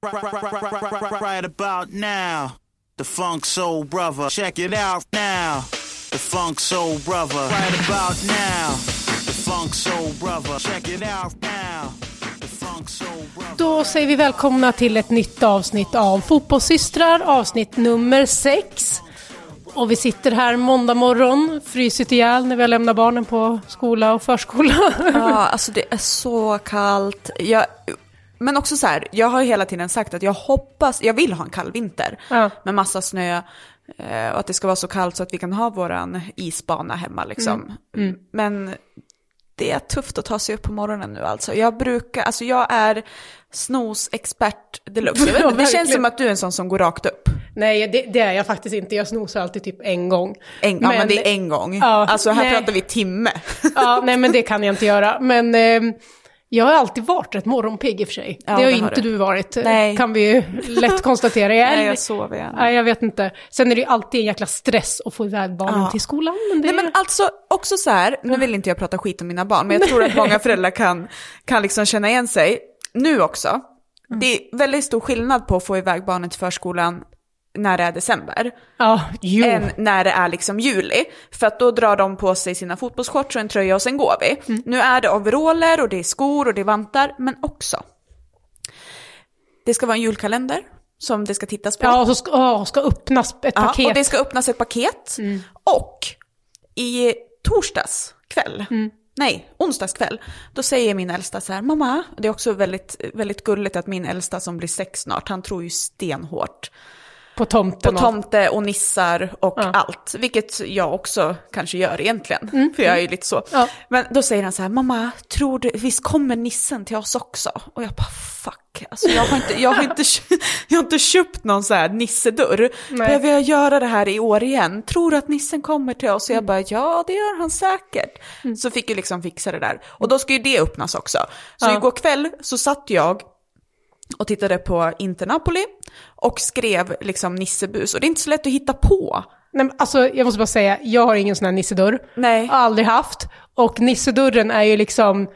Right about now, the Funk Soul Brother. Check it out now, the Funk Soul Brother. Right about now, the Funk Soul Brother. Check it out now. the Funk Soul Brother. Då säger vi välkomna till ett nytt avsnitt av Fotbollssystrar, avsnitt nummer sex. Och vi sitter här måndag morgon, frysit ihjäl när vi har lämnat barnen på skola och förskola. Ja, alltså det är så kallt. Jag, men också så här, jag har ju hela tiden sagt att jag hoppas, jag vill ha en kall vinter Ja. med massa snö eh, och att det ska vara så kallt så att vi kan ha våran isbana hemma liksom. Mm. Men det är tufft att ta sig upp på morgonen nu alltså. Jag brukar, alltså jag är snosexpert deluxe. Jag vet Ja, inte, det känns som att du är en sån som går rakt upp. Nej, det, det är jag faktiskt inte. Jag snosar alltid typ en gång. En, ja men det är en gång. Ja, alltså här nej. pratar vi timme. Ja, nej men det kan jag inte göra. Men eh, jag har alltid varit rätt morgonpigg i och för sig. Ja, det har det ju har inte du. du varit, Nej. kan vi ju lätt konstatera. Jag, Nej, jag sover gärna. Nej, jag vet inte. Sen är det ju alltid en jäkla stress att få iväg barnen Ja. till skolan. Men det... Nej men alltså också så här, nu vill inte jag prata skit om mina barn, men jag tror att många föräldrar kan, kan liksom känna igen sig. Nu också, det är väldigt stor skillnad på att få iväg barnen till förskolan när det är december, jo. än när det är liksom juli. För att då drar de på sig sina fotbollsshorts och en tröja och sen går vi. Mm. Nu är det overaller och det är skor och det är vantar, men också, det ska vara en julkalender som det ska tittas på. Ja, och så ska, åh, ska öppnas ett Ja, paket. och det ska öppnas ett paket. Och i torsdags kväll, nej, onsdags kväll, då säger min äldsta så här, mamma, det är också väldigt, väldigt gulligt att min äldsta som blir sex snart, han tror ju stenhårt På tomten. på tomte och nissar och Ja. allt, vilket jag också kanske gör egentligen, för jag är ju lite så. Ja. Men då säger han så här, mamma, tror du, visst kommer nissen till oss också? Och jag bara, fuck, alltså jag har inte, jag har inte, jag har inte köpt någon så här nissedörr. Nej. Behöver jag göra det här i år igen? Tror du att nissen kommer till oss? Och jag bara, ja det gör han säkert. Så fick jag liksom fixa det där. Och då ska ju det öppnas också. Så Ja. igår kväll så satt jag och tittade på Internapoli och skrev liksom Nissebus. Och det är inte så lätt att hitta på. Nej, men alltså, jag måste bara säga, jag har ingen sån här nissedörr. Nej. Har aldrig haft. Och nissedörren är ju liksom,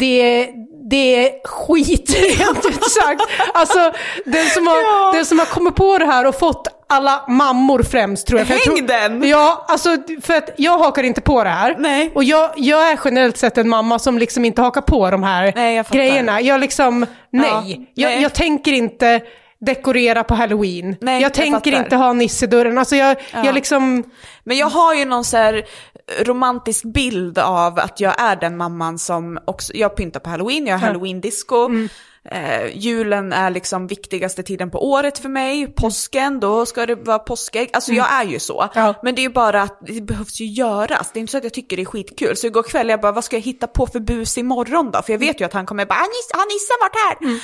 det, det är skit rent ut sagt. Alltså, den som, har, Ja. den som har kommit på det här och fått alla mammor främst tror jag. För jag Häng tror, den! Ja, alltså för att jag hakar inte på det här. Nej. Och jag, jag är generellt sett en mamma som liksom inte hakar på de här Nej, jag grejerna. Jag liksom, nej. Ja, jag, nej. jag tänker inte dekorera på halloween. Nej, jag jag tänker fattar. inte ha nissedörren. Alltså jag, Ja. jag liksom... Men jag har ju någon så här romantisk bild av att jag är den mamman som också, jag pyntar på halloween, jag har halloween-disco. Mm. Eh, julen är liksom viktigaste tiden på året för mig, påsken, då ska det vara påskägg. Alltså jag är ju så. Mm. Ja. Men det är ju bara att det behövs ju göras. Det är inte så att jag tycker det är skitkul. Så igår kväll jag bara, vad ska jag hitta på för bus imorgon då? För jag vet ju att han kommer bara, har Nissen varit här? Mm.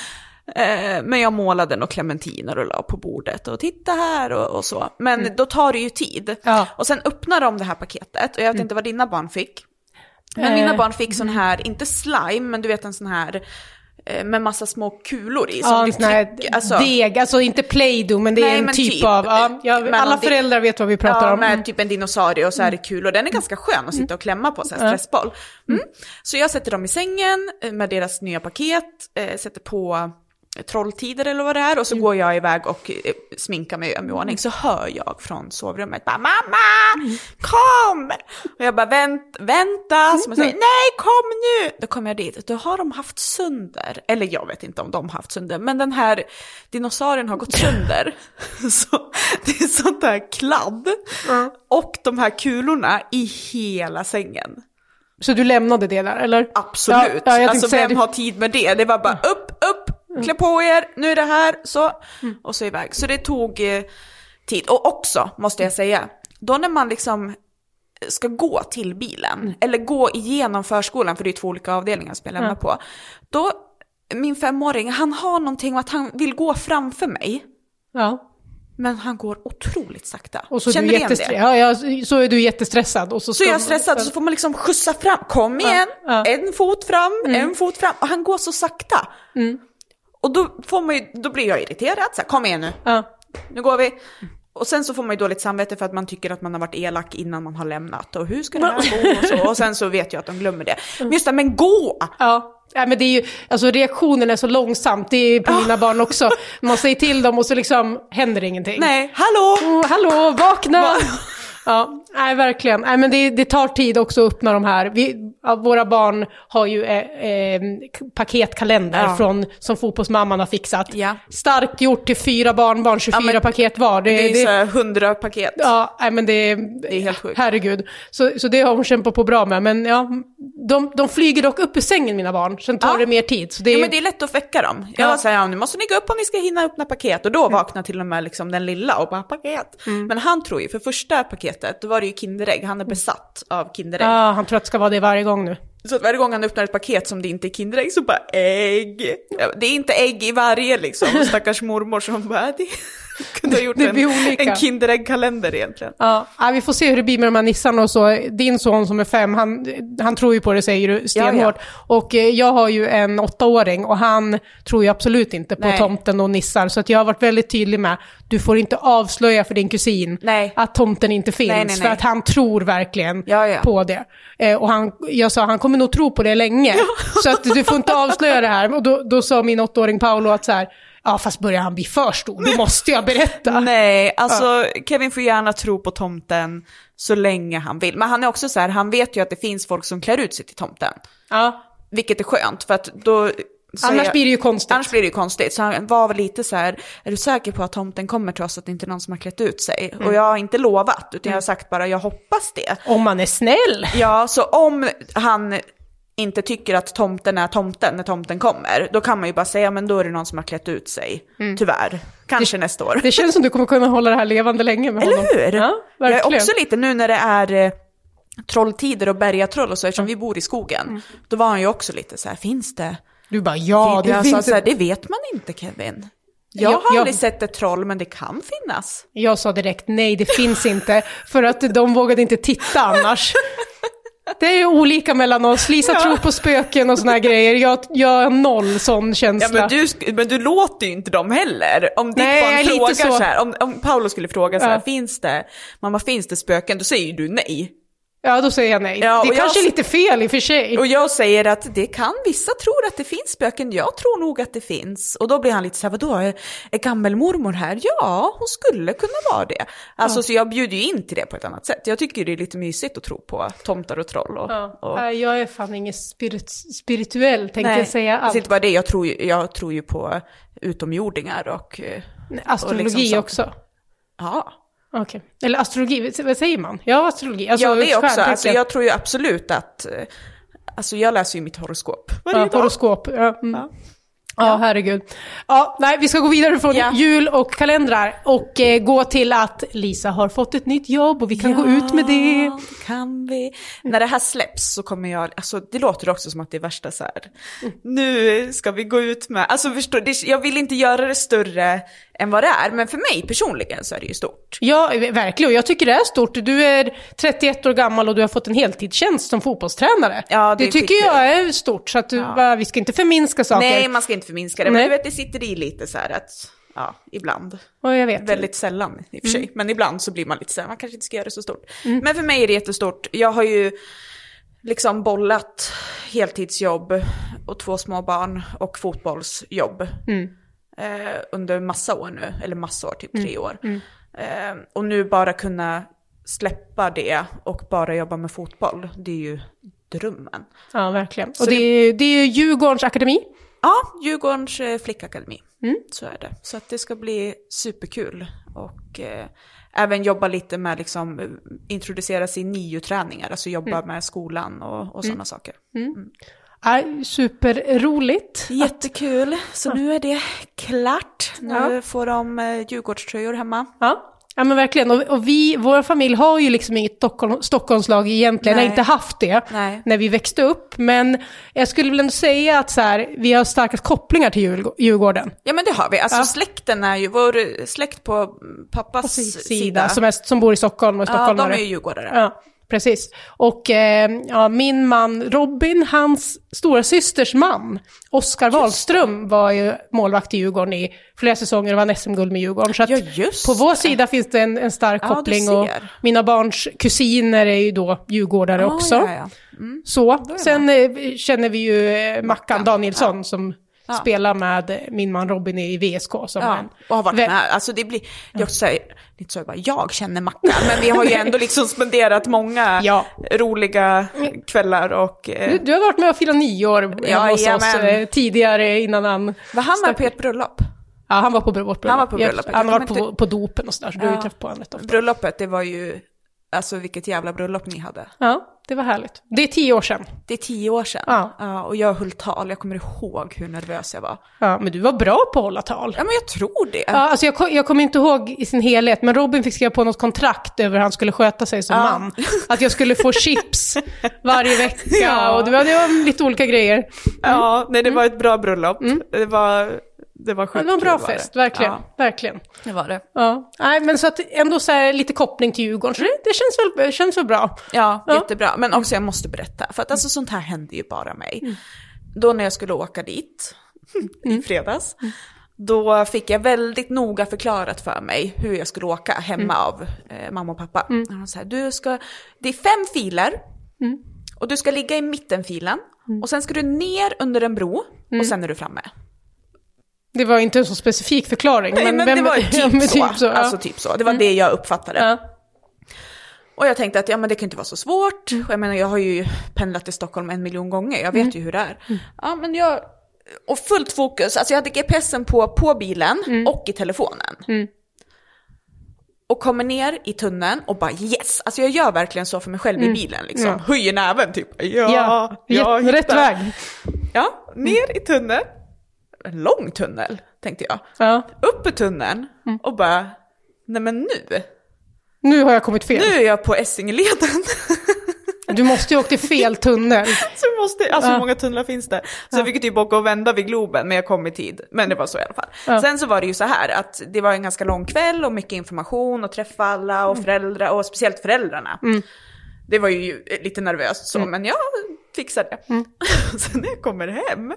Eh, Men jag målade några clementiner och la på bordet och titta här och, och så. Men då tar det ju tid. Mm. Ja. Och sen öppnar de det här paketet och jag vet inte vad dina barn fick. Men mina Eh, barn fick sån här, inte slime, men du vet en sån här eh, med massa små kulor i. Som Ja, en trycker- alltså, deg, alltså inte play-doh men det är Nej, en men typ, typ. av, ja, ja, Men alla föräldrar vet vad vi pratar ja, om. med Mm. typ en dinosaurie och så är det kulor. Den är ganska skön att sitta och klämma på, så här stressboll. Mm. Så jag sätter dem i sängen med deras nya paket, sätter på trolltider eller vad det är och så går jag iväg och eh, sminkar mig och gör mig i ordning. Så hör jag från sovrummet bara mamma, kom! Och jag bara vänt, vänta, man säger nej kom nu! Då kommer jag dit, då har de haft sönder, eller jag vet inte om de har haft sönder, men den här dinosaurien har gått sönder. så det är sånt där kladd och de här kulorna i hela sängen. Så du lämnade det där, eller? Absolut. Ja, ja, alltså vem det. har tid med det? Det var bara upp, upp, klä på er, nu är det här, så. Och så iväg. Så det tog eh, tid. Och också, måste jag säga, då när man liksom ska gå till bilen, eller gå igenom förskolan, för det är två olika avdelningar som jag lämnar på. Då, min femåring, han har någonting att han vill gå framför mig. Ja. Men han går otroligt sakta. Och så är, Känner du igen det? ja, ja, så är du jättestressad. Och så, Så är jag stressad så får man liksom skjutsa fram. Kom igen, ja. en fot fram, en fot fram. Och han går så sakta. Och då, får man ju, då blir jag irriterad. Så här, kom igen nu, Ja. nu går vi. Och sen så får man ju dåligt samvete för att man tycker att man har varit elak innan man har lämnat. Och hur ska det här gå? Och, så. och sen så vet jag att de glömmer det. Men just det, men gå! Ja. Nej, men det är ju, alltså reaktionen är så långsamt, det är på mina barn också. Man säger till dem och så liksom händer ingenting. Nej, hallå! Mm, hallå, vakna! Ja, nej verkligen. Nej, men det, det tar tid också att öppna de här. Vi, ja, våra barn har ju eh, eh, paketkalender Ja. från, som fotbollsmamman har fixat. Ja. Starkt gjort till fyra barnbarn, 24 Ja, men paket var. Det, Det är det- så här 100 paket. Ja, nej, men det, Det är helt sjukt. Herregud. Så, så det har hon kämpat på bra med. Men ja, de, de flyger dock upp ur sängen mina barn. Sen tar det mer tid. Så det, Ja, men det är lätt att väcka dem. Jag såhär, ja, nu måste ni gå upp om ni ska hinna öppna paket. Och då vaknar till och med liksom den lilla och bara paket. Men han tror ju, för första paketet, då var det ju Kinderägg. Han är besatt av Kinderägg. ja, han tror att det ska vara det varje gång nu. Så att varje gång han öppnar ett paket som det inte är Kinderägg så bara ägg. Det är inte ägg i varje liksom. Stackars mormor som bara, det kunde ha gjort Det en, blir olika. en Kinderägg-kalender egentligen. Ja, ja, vi får se hur det blir med de här nissarna och så. Din son som är fem, han, han tror ju på det säger du stenhårt. Och eh, jag har ju en åttaåring och han tror ju absolut inte på Nej. tomten och nissar. Så att jag har varit väldigt tydlig med, du får inte avslöja för din kusin Nej. att tomten inte finns. Nej, nej, För att han tror verkligen Ja, ja. på det. Eh, och han, jag sa, han kommer nog tro på det länge. Så att du får inte avslöja det här. Och då, då sa min åttaåring Paolo att så här, ja fast börjar han bli för stor, då måste jag berätta. Nej, alltså Kevin får gärna tro på tomten så länge han vill. Men han är också så här, han vet ju att det finns folk som klär ut sig till tomten. Ja. Vilket är skönt, för att då... Annars jag- blir det ju konstigt. Annars blir det ju konstigt. Så han var väl lite så här, är du säker på att tomten kommer trots att det inte är någon som har klätt ut sig? Mm. Och jag har inte lovat, utan jag har sagt bara, jag hoppas det. Om man är snäll. Ja, så om han inte tycker att tomten är tomten när tomten kommer, då kan man ju bara säga, men då är det någon som har klätt ut sig. Tyvärr. Kanske nästa år. Mm. Det känns som du kommer kunna hålla det här levande länge med honom. Eller hur? Ja, jag är verkligen. också lite nu när det är eh, trolltider och bergatroll och så, eftersom vi bor i skogen, Mm. då var han ju också lite så här, finns det? Du bara, ja, det finns sa så här, ett... det vet man inte Kevin. Jag Jag- har jag- aldrig sett ett troll, men det kan finnas. Jag sa direkt, nej det finns inte. För att de vågade inte titta annars. Det är ju olika mellan oss. Lisa Ja. tror på spöken och såna här grejer. Jag, jag har noll sån Ja, känsla. men, du, men du låter ju inte dem heller. Om ditt Nej, barn frågar så. så. här, om, om Paolo skulle fråga så här, Ja. finns det, mamma finns det spöken? Då säger ju du nej. Ja, då säger jag nej. Ja, det och kanske jag- är lite fel i och för sig. Och jag säger att det kan, vissa tror att det finns spöken, jag tror nog att det finns. Och då blir han lite så här, vadå, är, är gammelmormor här? Ja, hon skulle kunna vara det. Alltså så jag bjuder ju in till det på ett annat sätt. Jag tycker det är lite mysigt att tro på tomtar och troll. Och, Ja. och, Nej, Jag är fan ingen spirit, spirituell, tänkte nej, jag säga. det är Allt. inte bara det, jag tror ju, jag tror ju på utomjordingar och... eh, Astrologi och liksom också. Ja, Okej. Eller astrologi, vad säger man? Ja, astrologi. Alltså, ja det också. Alltså, jag tror ju absolut att... eh, Alltså jag läser ju mitt horoskop varje Ja, dag. horoskop. Ja, mm. Ja. ja. herregud. Ja, nej, vi ska gå vidare från Ja. jul och kalendrar och eh, gå till att Lisa har fått ett nytt jobb och vi kan gå ut med det. Ja, kan vi. När det här släpps så kommer jag, alltså det låter också som att det är värsta så här. nu ska vi gå ut med, alltså förstår det, jag vill inte göra det större än vad det är, men för mig personligen så är det ju stort. Ja, verkligen. Och jag tycker det är stort. Du är 31 år gammal och du har fått en heltidstjänst som fotbollstränare. Ja, det är tycker jag är stort, så att du, bara, vi ska inte förminska saker. Nej, man ska inte förminska det, Nej. men du vet det sitter i lite så här att, ja, ibland. Och jag vet. Väldigt sällan i och för sig, Mm. men ibland så blir man lite så här, man kanske inte ska göra det så stort. Men för mig är det jättestort. Jag har ju liksom bollat heltidsjobb och två små barn och fotbollsjobb Mm. Eh, under massa år nu, eller massa år, typ tre Mm. år. Eh, och nu bara kunna släppa det och bara jobba med fotboll, det är ju drömmen. Ja, verkligen. Så och det, är, det är Djurgårdens akademi. Ja, Djurgårdens eh, flickakademi. Mm. Så är det. Så att det ska bli superkul. Och eh, även jobba lite med liksom eh, introducera sig i NIU-träningar, alltså jobba Mm. med skolan och, och sådana saker. Ja, superroligt. Jättekul, så nu är det klart. Nu Ja. får de eh, Djurgårdströjor hemma. Ja. Ja men verkligen, och, och vi, vår familj har ju liksom inget Stockholm, Stockholmslag egentligen, Nej. har inte haft det Nej. när vi växte upp. Men jag skulle väl ändå säga att så här, vi har starka kopplingar till Djurgå- Djurgården. Ja men det har vi, alltså Ja. släkten är ju, vår släkt på pappas Sida, sida, Som, är, som bor i Stockholm och är ja, de stockholmare. är ju djurgårdare. Ja. Precis. Och eh, ja, min man Robin, hans stora systers man, Oskar Wahlström, var ju målvakt i Djurgården i flera säsonger och vann SM-guld med Djurgården. Så att Ja, just på vår sida finns det en, en stark Ja, koppling och mina barns kusiner är ju då djurgårdare Ah, också. ja, ja. Så, sen eh, känner vi ju eh, Mackan Danielsson som Ja. spelar med min man Robin i VSK. Som Ja, en, och har varit med. Alltså det blir, så här, inte så att bara jag känner Mackan, men vi har ju ändå liksom spenderat många Ja. roliga kvällar och... Du, Eh, du har varit med och firat nio år hemma hos oss eh, tidigare innan han... var han med på ert bröllop? Ja, han var på vårt bröllop. Han var på Ja, bröllopet. Han Jag kommer på, på dopen och sådär, så du har ju Ja. träffat på honom rätt ofta. Bröllopet, det var ju, alltså vilket jävla bröllop ni hade. Ja, det var härligt. Det är tio år sedan. Det är tio år sedan. Ja. och jag höll tal, jag kommer ihåg hur nervös jag var. Ja, men du var bra på att hålla tal. Ja, men jag tror det. Ja, alltså jag, jag kommer inte ihåg i sin helhet, men Robin fick skriva på något kontrakt över hur han skulle sköta sig som Ja. man. Att jag skulle få chips varje vecka Ja. och det var, det var lite olika grejer. Ja, nej det var ett bra bröllop. Det var, det var Ja, sjukt det var en bra kul, var fest, verkligen. Ja, verkligen. det var det. Ja. Nej, men så att ändå så här lite koppling till Djurgården, så det, det känns, väl, känns väl bra. Ja, Ja. jättebra. Men också jag måste berätta, för att alltså sånt här händer ju bara mig. Mm. Då när jag skulle åka dit i fredags, då fick jag väldigt noga förklarat för mig hur jag skulle åka hemma Mm. av eh, mamma och pappa. Han sa, du ska, det är fem filer Mm. och du ska ligga i mittenfilen och sen ska du ner under en bro Mm. och sen är du framme. Det var inte en så specifik förklaring. Nej, men, det var ja, typ, men så. typ så. ja. Alltså typ så. Det var det jag uppfattade. ja. Och jag tänkte att ja, men det kan inte vara så svårt. Och jag menar, jag har ju pendlat till Stockholm en miljon gånger. Jag vet ju hur det är. Ja, men jag... Och fullt fokus. Alltså jag hade GPSen på, på bilen och i telefonen. Och kommer ner i tunneln och bara yes. Alltså jag gör verkligen så för mig själv i bilen liksom. Ja. Höjer näven typ. Ja, Ja, rätt väg. Ja, ner i tunneln. En lång tunnel, tänkte jag. Ja. Upp i tunneln och bara, nej men nu. Nu har jag kommit fel. Nu är jag på Essingeleden. Du måste ju åka till fel tunnel. Så måste, alltså Ja. hur många tunnlar finns det? Så jag fick typ åka och vända vid Globen, men jag kom i tid. Men det var så i alla fall. Ja. Sen så var det ju så här att det var en ganska lång kväll och mycket information och träffa alla och föräldrar och speciellt föräldrarna. Det var ju lite nervöst så, men jag fixade det. Sen när jag kommer hem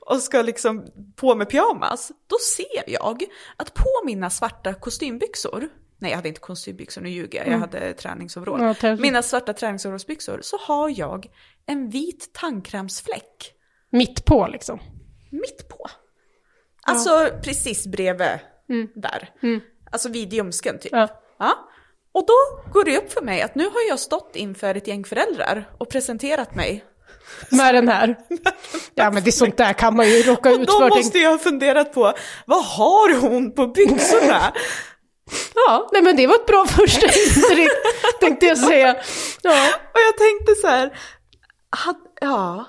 och ska liksom på med pyjamas, då ser jag att på mina svarta kostymbyxor, nej jag hade inte kostymbyxor, nu ljuger jag, jag hade träningsoverall. Ja. Mina svarta träningsoverallsbyxor så har jag en vit tandkrämsfläck Mitt på liksom. mitt på. Alltså precis bredvid där. Alltså vid ljumsken typ. Ja. Ja. Och då går det upp för mig att nu har jag stått inför ett gäng föräldrar och presenterat mig. Med den här. Ja men det är sånt där kan man ju råka Och ut då för. måste jag ha funderat på, vad har hon på byxorna? Ja, nej men det var ett bra första intryck, tänkte jag säga. Ja. Och jag tänkte så här, had, ja,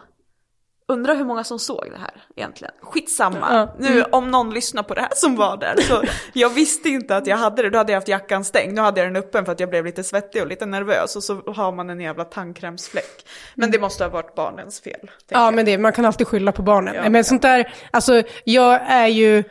undrar hur många som såg det här egentligen. Skitsamma, Ja. nu om någon lyssnar på det här som var där. Så jag visste inte att jag hade det, då hade jag haft jackan stängd. Nu hade jag den öppen för att jag blev lite svettig och lite nervös och så har man en jävla tandkrämsfläck. Men det måste ha varit barnens fel. Ja, jag. men det, man kan alltid skylla på barnen. Ja, men ja. sånt där, alltså jag är ju,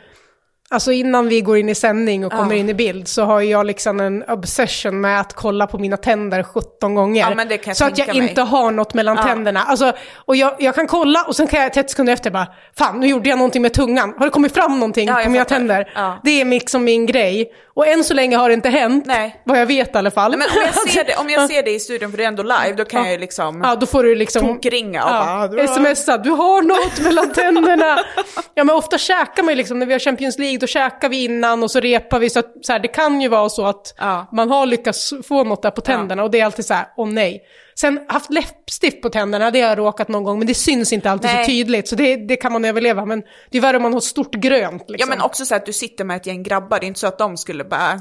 alltså innan vi går in i sändning och kommer Ja. in i bild så har jag liksom en obsession med att kolla på mina tänder 17 gånger. Ja, så att jag mig. inte har något mellan Ja. tänderna. Alltså, och jag, jag kan kolla och sen kan jag 30 sekunder efter bara, fan nu gjorde jag någonting med tungan. Har det kommit fram någonting på mina tänder? Det är liksom min grej. Och än så länge har det inte hänt, Nej. vad jag vet i alla fall. Nej, om jag, ser det, om jag ser det i studion, för det är ändå live, då kan jag ju liksom Ja, då får du liksom... tokringa och bara, "Du har-" smsa, du har något mellan tänderna. Ja, men ofta käkar man ju liksom, när vi har Champions League, då käkar vi innan och så repar vi. Så, att, så här, det kan ju vara så att Ja. man har lyckats få något där på tänderna och det är alltid så här, åh nej. Sen haft läppstift på tänderna, det har jag råkat någon gång, men det syns inte alltid Nej. så tydligt. Så det, det kan man överleva, men det är värre om man har stort grönt. Ja Liksom. men också så att du sitter med ett gäng grabbar, det är inte så att de skulle bara...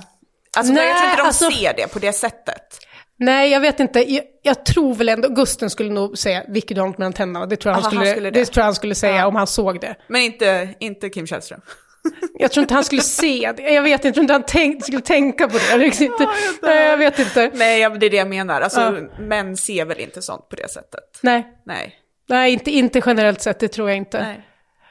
Alltså Nej, jag tror inte de alltså- ser det på det sättet. Nej, jag vet inte. Jag, jag tror väl ändå, Gusten skulle nog säga, vilket du har något mellan tänderna. Det tror jag han, Aha, han skulle, skulle det. det. tror jag han skulle säga Ja. om han såg det. Men inte, inte Kim Källström. Jag tror inte han skulle se det. Jag vet inte, jag tror inte han tänk, skulle tänka på det. Jag, vet inte. Nej, jag vet inte. Nej, ja, det är det jag menar. Alltså, Ja. män ser väl inte sånt på det sättet. Nej, Nej. nej inte, inte generellt sett, det tror jag inte. Nej.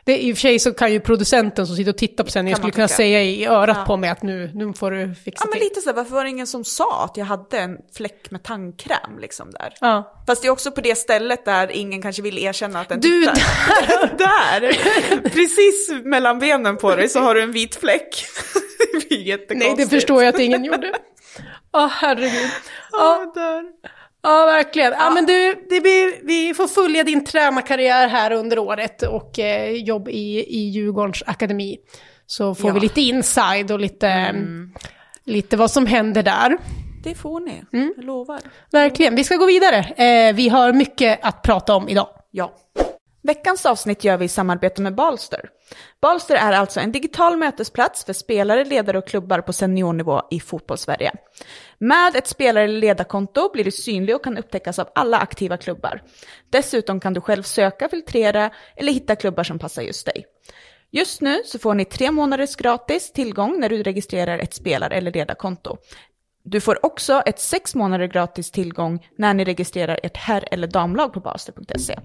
Det, I och för sig så kan ju producenten som sitter och tittar på Kan man skulle kunna säga i örat Ja. på mig att nu, nu får du fixa Ja men till. lite så här, varför var det ingen som sa att jag hade en fläck med tandkräm liksom där? Ja. Fast det är också på det stället där ingen kanske vill erkänna att den Du, tittar. där! Precis mellan benen på dig så har du en vit fläck. det blir jättekonstigt. Nej, det förstår jag att ingen gjorde. Ja, herregud. Ja, Ja, där. Ja verkligen. Ja. men du, det blir, vi får följa din tränarkarriär här under året och eh, jobb i, i Djurgårdens akademi. Så får Ja. vi lite inside och lite, lite vad som händer där. Det får ni, Mm. jag lovar. Verkligen. Vi ska gå vidare. Eh, vi har mycket att prata om idag. Ja. Veckans avsnitt gör vi i samarbete med Balster. Balster är alltså en digital mötesplats för spelare, ledare och klubbar på seniornivå i fotbollssverige. Med ett spelare eller ledarkonto blir du synlig och kan upptäckas av alla aktiva klubbar. Dessutom kan du själv söka, filtrera eller hitta klubbar som passar just dig. Just nu så får ni tre månaders gratis tillgång när du registrerar ett spelar eller ledarkonto. Du får också ett sex månader gratis tillgång när ni registrerar ert herr eller damlag på balster.se.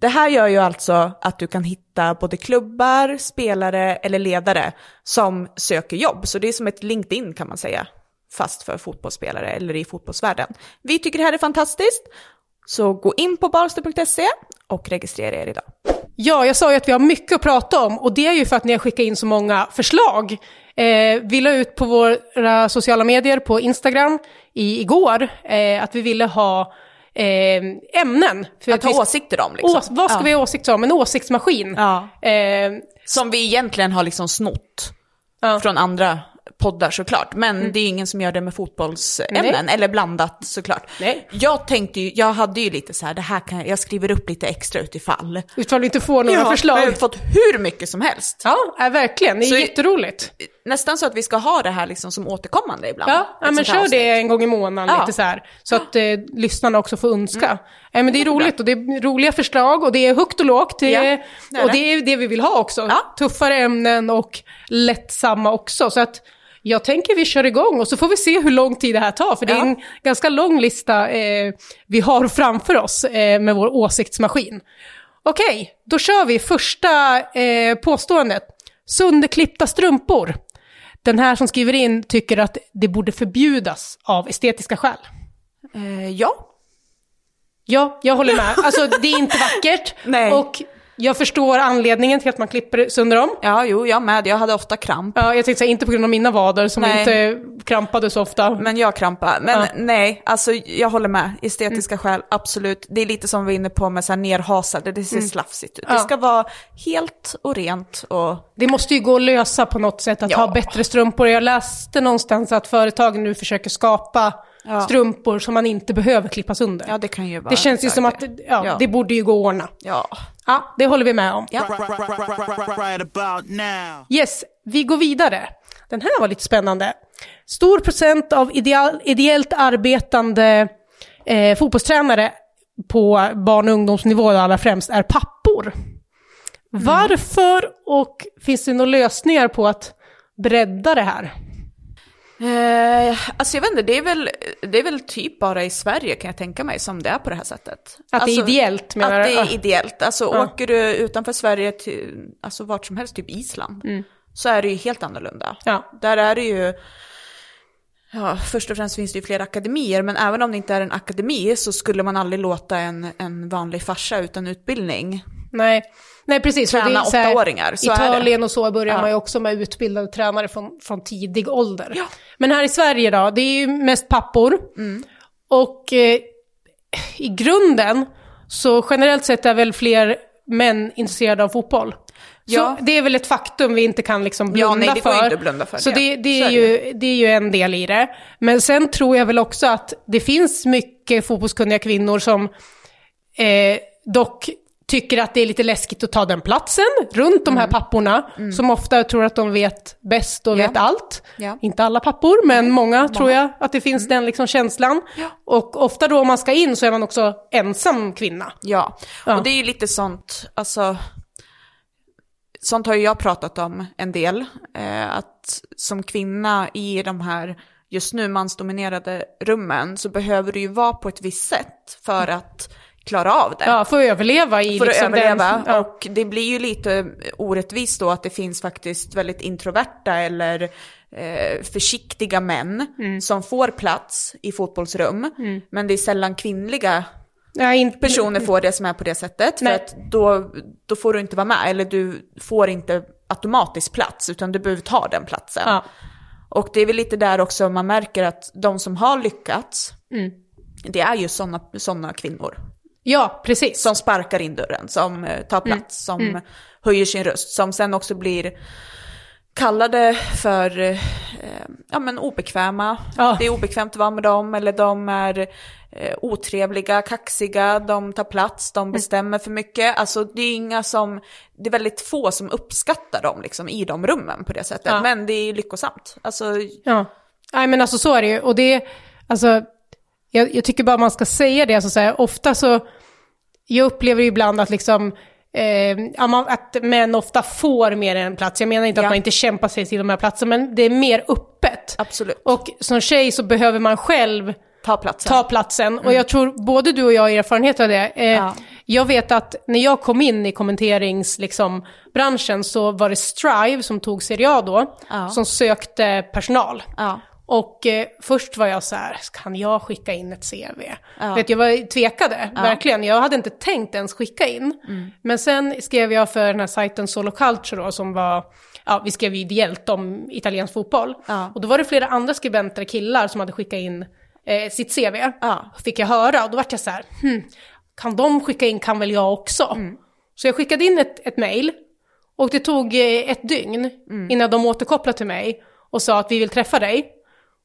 Det här gör ju alltså att du kan hitta både klubbar, spelare eller ledare som söker jobb. Så det är som ett LinkedIn kan man säga, fast för fotbollsspelare eller i fotbollsvärlden. Vi tycker det här är fantastiskt, så gå in på balster.se och registrera er idag. Ja, jag sa ju att vi har mycket att prata om och det är ju för att ni har skickat in så många förslag. Eh, vi la ut på våra sociala medier, på Instagram, i, igår, eh, att vi ville ha eh, ämnen. För Att vi ha åsikter om liksom. Ås, vad ska Ja. vi ha åsikter om? En åsiktsmaskin. Ja. Eh, Som vi egentligen har liksom snott Ja. Mm. från andra poddar såklart. Men det är ingen som gör det med fotbollsämnen, Nej. eller blandat såklart. Nej. Jag tänkte ju, jag hade ju lite så här, det här kan jag skriver upp lite extra utifall. Utifall vi inte får några Jag har förslag. fått hur mycket som helst. Ja, äh, verkligen. Det är Så- jätteroligt. Nästan så att vi ska ha det här liksom som återkommande ibland. Ja, ja men kör avsnitt. det en gång i månaden Ja. lite så här. Så att eh, lyssnarna också får önska. Mm. Ja, men det är roligt och det är roliga förslag och det är högt och lågt. Det Ja, det och det. är det vi vill ha också. Tuffare ämnen och lättsamma också. Så att jag tänker vi kör igång och så får vi se hur lång tid det här tar. För det är en ganska lång lista eh, vi har framför oss eh, med vår åsiktsmaskin. Okej, då kör vi första eh, påståendet. Sönderklippta strumpor. Den här som skriver in tycker att det borde förbjudas av estetiska skäl. Eh, ja. Ja, jag håller med. Alltså det är inte vackert. Nej. Och jag förstår anledningen till att man klipper sönder dem. ja, jo, jag med. Jag hade ofta kramp. Ja, jag tänkte säga, inte på grund av mina vader som Nej. inte krampade så ofta. Men jag krampar. Men Ja. nej, alltså jag håller med. Estetiska skäl, absolut. Det är lite som vi var inne på med så här nerhasade, det ser slafsigt ut. Ja. Det ska vara helt och rent och... Det måste ju gå att lösa på något sätt, att Ja. ha bättre strumpor. Jag läste någonstans att företagen nu försöker skapa Ja. strumpor som man inte behöver klippas under. Ja, det kan ju vara... det känns ju som att ja, Ja. det borde ju gå att ordna. Ja. Ja, det håller vi med om. ja. Yes, vi går vidare. Den här var lite spännande. Stor procent av ideal, ideellt arbetande eh, fotbollstränare på barn och ungdomsnivå allra främst är pappor. Varför och finns det några lösningar på att bredda det här? Eh, alltså jag vet inte, det är, väl, det är väl typ bara i Sverige kan jag tänka mig som det är på det här sättet. Att det är alltså, ideellt menar Att du? det Ja. är ideellt. Alltså Ja. åker du utanför Sverige till, alltså vart som helst, typ Island, så är det ju helt annorlunda. Mm. Ja. Där är det ju, ja först och främst finns det ju flera akademier, men även om det inte är en akademi så skulle man aldrig låta en, en vanlig farsa utan utbildning Nej, Nej precis. Träna det är så här, åttaåringar. Så. Italien och så börjar Ja. man ju också med utbildade tränare från, från tidig ålder. Ja. Men här i Sverige då, det är ju mest pappor. Mm. Och eh, i grunden så generellt sett är väl fler män intresserade av fotboll. Ja. Så det är väl ett faktum vi inte kan liksom blunda Ja, nej, det går för. inte att blunda för Så det. det, är ju, det är ju en del i det. Men sen tror jag väl också att det finns mycket fotbollskunniga kvinnor som eh, dock tycker att det är lite läskigt att ta den platsen runt de här papporna, som ofta tror att de vet bäst och Mm. Ja. vet allt. Ja. Inte alla pappor, men många, tror jag att det finns den liksom känslan. Ja. Och ofta då om man ska in så är man också ensam kvinna. Ja, Ja. och det är ju lite sånt, alltså, sånt har ju jag pratat om en del, eh, att som kvinna i de här just nu mansdominerade rummen så behöver du ju vara på ett visst sätt för att klara av det. Ja, för att överleva i för att liksom överleva. Den, ja. Och det blir ju lite orättvist då att det finns faktiskt väldigt introverta eller eh, försiktiga män Mm. som får plats i fotbollsrum. Men det är sällan kvinnliga Ja, inte, personer får det som är på det sättet. För Nej. att då, då får du inte vara med, eller du får inte automatiskt plats, utan du behöver ta den platsen. Ja. Och det är väl lite där också man märker att de som har lyckats, Mm. det är ju sådana såna kvinnor. Ja, precis. Som sparkar in dörren, som eh, tar Mm. plats, som höjer sin röst, som sen också blir kallade för eh, ja, men obekväma. Ja. Det är obekvämt att vara med dem, eller de är eh, otrevliga, kaxiga, de tar plats, Mm. de bestämmer för mycket. Alltså det är inga som, det är väldigt få som uppskattar dem liksom, i de rummen på det sättet. Ja. Men det är lyckosamt. Alltså, Ja. Nej men alltså så är det ju. Och det, alltså, jag, jag tycker bara man ska säga det. Alltså, så här, ofta så, jag upplever ibland att liksom, eh, att män ofta får mer än en plats. Jag menar inte Ja. att man inte kämpar sig till de här platserna, men det är mer öppet. absolut. Och som tjej så behöver man själv Ta platsen. ta platsen. Och jag tror både du och jag har erfarenhet av det. Eh, Mm. Ja. Jag vet att när jag kom in i kommenteringsbranschen liksom, branschen så var det Strive som tog Serie A då, Ja. som sökte personal. Ja. Och eh, först var jag så här, kan jag skicka in ett CV? Ja. Vet, jag var, tvekade, verkligen. Jag hade inte tänkt ens skicka in. Mm. Men sen skrev jag för den här sajten Solo Culture då, som var, ja vi skrev ideellt om italiensk fotboll. Ja. Och då var det flera andra skribenter, killar, som hade skickat in eh, sitt CV. Ja. Fick jag höra, och då vart jag så här, hmm, kan de skicka in kan väl jag också? Mm. Så jag skickade in ett, ett mail. Och det tog eh, ett dygn Mm. innan de återkopplade till mig och sa att vi vill träffa dig.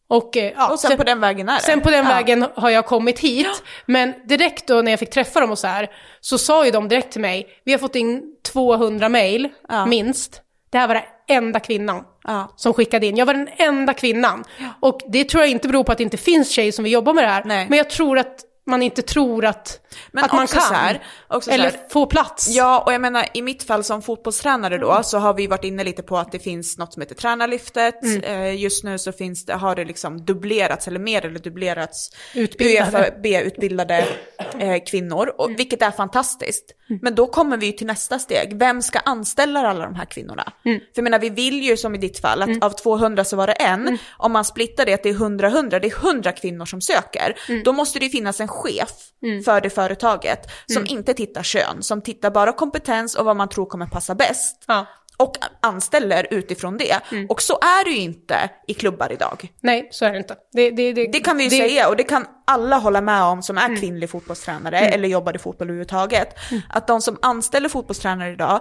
Och, eh, ja, Och sen, på den vägen är det. sen på den Ja. vägen har jag kommit hit. Men direkt då när jag fick träffa dem och så här, så sa ju de direkt till mig, vi har fått in 200 mail, Ja. minst. Det här var den enda kvinnan Ja. som skickade in. Jag var den enda kvinnan. Och det tror jag inte beror på att det inte finns tjejer som vill jobba med det här. Nej. Men jag tror att man inte tror att, Men att man kan. här, eller här- få plats. Ja, och jag menar i mitt fall som fotbollstränare då så har vi varit inne lite på att det finns något som heter tränarlyftet. Mm. Eh, just nu så finns det, har det liksom dubblerats eller mer eller dubblerats Utbildade. Mm. B-utbildade eh, kvinnor, och, vilket är fantastiskt. Men då kommer vi ju till nästa steg. Vem ska anställa alla de här kvinnorna? Mm. För jag menar, vi vill ju som i ditt fall att av 200 så var det en. Mm. Om man splittar det är 100-100, det är 100 kvinnor som söker. Mm. Då måste det ju finnas en chef för det företaget som Mm. inte tittar kön, som tittar bara kompetens och vad man tror kommer passa bäst. Ja. Och anställer utifrån det. Mm. Och så är det ju inte i klubbar idag. Nej, så är det inte. Det, det, det, Det kan vi ju säga och det kan alla hålla med om som är Mm. kvinnlig fotbollstränare eller jobbar i fotboll överhuvudtaget. Att de som anställer fotbollstränare idag,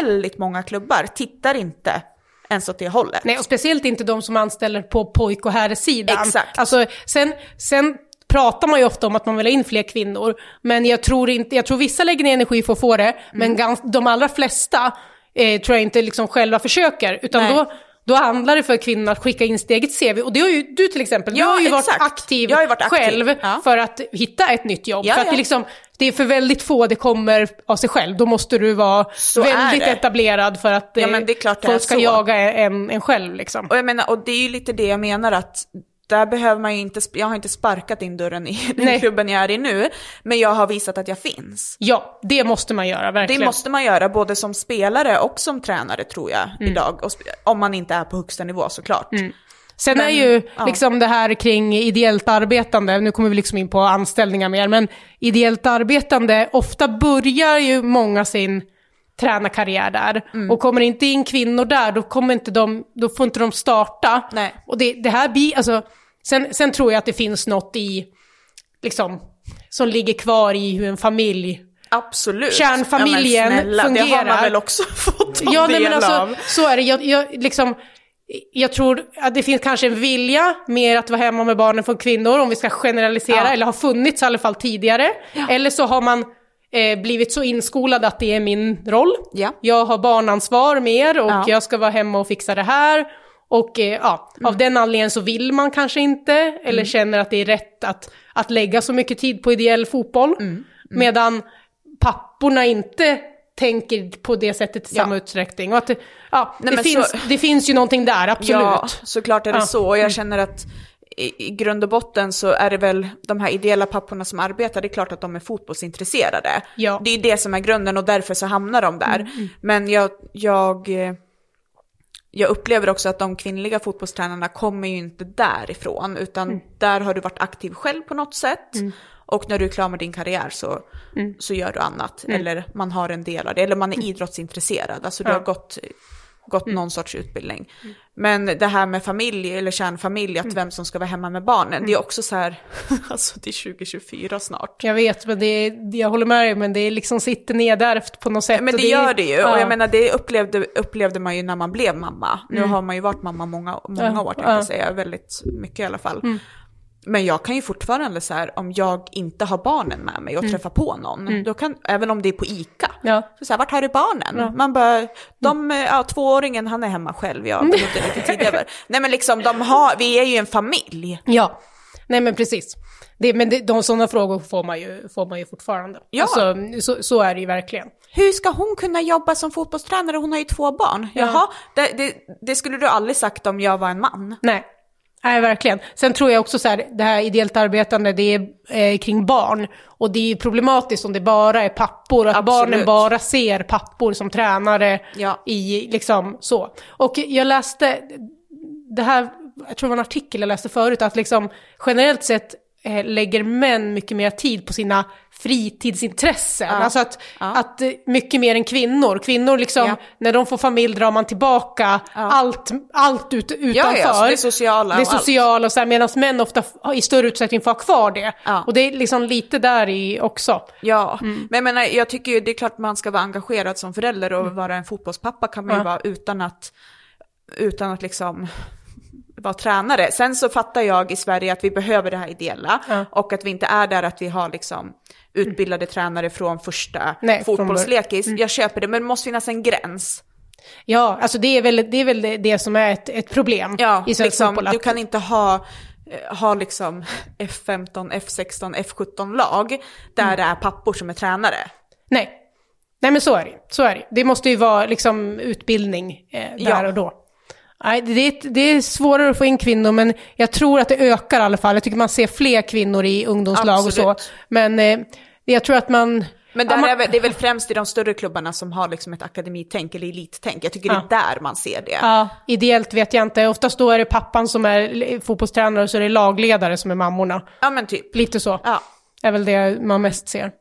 väldigt många klubbar tittar inte ens åt det hållet. Nej, och speciellt inte de som anställer på pojk och herrsidan. Exakt. Alltså, sen, sen pratar man ju ofta om att man vill ha in fler kvinnor, men jag tror, inte, jag tror vissa lägger ner energi för att få det, men Mm. gans, de allra flesta eh, tror jag inte liksom själva försöker, utan Nej. då, då handlar det för kvinnor att skicka in sitt eget CV. Och det har ju du till exempel, du Ja, har ju exakt. varit aktiv, har ju varit aktiv, själv ja. för att hitta ett nytt jobb. Ja, för att ja. det, liksom, det är för väldigt få det kommer av sig själv, då måste du vara Så väldigt etablerad för att Ja, eh, men det är klart folk ska så. jaga en, en själv. Liksom. Och jag menar, och det är ju lite det jag menar att där behöver man ju inte, jag har inte sparkat in dörren i den Nej. klubben jag är i nu, men jag har visat att jag finns. Ja, det måste man göra, Det verkligen. måste man göra både som spelare och som tränare tror jag Mm. idag. Om man inte är på högsta nivå såklart. Sen Men, är ju ja. liksom det här kring ideellt arbetande, nu kommer vi liksom in på anställningar mer, men ideellt arbetande, ofta börjar ju många sin tränarkarriär där. Mm. Och kommer inte in kvinnor där, då, kommer inte de, då får inte de starta. Nej. Och det, det här blir, alltså, sen, sen tror jag att det finns något i, liksom, som ligger kvar i hur en familj Absolut. Kärnfamiljen ja, snälla, Det har fungerar. man väl också fått ta Ja, del nej, men alltså, av. så är det. Jag, jag, liksom, jag tror att det finns kanske en vilja mer att vara hemma med barnen för kvinnor, om vi ska generalisera, Ja. eller har funnits i alla fall tidigare. Eller så har man eh, blivit så inskolad att det är min roll. Ja. Jag har barnansvar mer och Ja. jag ska vara hemma och fixa det här. Och eh, ja, av Mm. den anledningen så vill man kanske inte, eller känner att det är rätt att, att lägga så mycket tid på ideell fotboll. Mm. Medan papporna inte tänker på det sättet i Ja. samma utsträckning. Och att det, ja, Nej, det, finns, så- det finns ju någonting där, absolut. Ja, såklart är det Ja. Mm. så. Och jag känner att i, i grund och botten så är det väl de här ideella papporna som arbetar, det är klart att de är fotbollsintresserade. Ja. Det är det som är grunden och därför så hamnar de där. Men jag, jag, eh, jag upplever också att de kvinnliga fotbollstränarna kommer ju inte därifrån, utan där har du varit aktiv själv på något sätt. Och när du är klar med din karriär så, så gör du annat, eller man har en del av det, eller man är idrottsintresserad, alltså du Ja. har gått, gått någon sorts utbildning. Men det här med familj eller kärnfamilj, att vem som ska vara hemma med barnen, det är också så här, alltså det är 2024 snart. Jag vet, men det är, jag håller med dig, men det är liksom sitter nedärvt på något sätt. Men och det gör det ju, ja. och jag menar det upplevde, upplevde man ju när man blev mamma. Nu har man ju varit mamma många, många år, tänkte ja. jag säga, väldigt mycket i alla fall. Men jag kan ju fortfarande så här, om jag inte har barnen med mig och träffar på någon, då kan, även om det är på ICA, Ja. så, så här, vart har du barnen? Man bara, de, ja, tvååringen han är hemma själv, jag bodde lite tidigare. Nej men liksom, de har, vi är ju en familj. Ja, nej men precis. Det, men det, de sådana frågor får man ju, får man ju fortfarande. Ja. Alltså, så, så är det ju verkligen. Hur ska hon kunna jobba som fotbollstränare? Hon har ju två barn. Jaha, det, det, det skulle du aldrig sagt om jag var en man. Nej. Nej, verkligen. Sen tror jag också så här, det här ideellt arbetande, det är eh, kring barn. Och det är ju problematiskt om det bara är pappor, att Absolut. barnen bara ser pappor som tränare Ja. i liksom så. Och jag läste, det här, jag tror det var en artikel jag läste förut, att liksom generellt sett eh, lägger män mycket mer tid på sina fritidsintressen. Alltså att, att eh, mycket mer än kvinnor. Kvinnor liksom, Ja. när de får familj drar man tillbaka allt, allt ut, utanför. ja, det sociala Det sociala och så här, medan män ofta i större utsträckning får ha kvar det. Ja. Och det är liksom lite där i också. Ja, men jag menar, jag tycker ju det är klart man ska vara engagerad som förälder och vara en fotbollspappa kan man ju Ja. vara utan att, utan att liksom vara tränare. Sen så fattar jag i Sverige att vi behöver det här ideella Ja. och att vi inte är där att vi har liksom utbildade tränare från första Nej, från fotbollslekis. Jag köper det, men det måste finnas en gräns. Ja, alltså det är väl det, är väl det, det som är ett, ett problem Ja, i svensk liksom, fotboll. att- du kan inte ha, eh, ha liksom F15, F16, F17-lag där Mm. det är pappor som är tränare. Nej. Nej men så är det Så är det Det måste ju vara liksom utbildning eh, där Ja. och då. Nej, det, är, det är svårare att få in kvinnor, men jag tror att det ökar i alla fall. Jag tycker man ser fler kvinnor i ungdomslag och så. Absolut. Men eh, jag tror att man... Men ja, där man, är väl, det är väl främst i de större klubbarna som har liksom ett akademitänk eller elittänk. Jag tycker det är där man ser det. Ja, ideellt vet jag inte. Oftast då är det pappan som är fotbollstränare och så är det lagledare som är mammorna. Ja men typ. Lite så. Ja. är väl det man mest ser.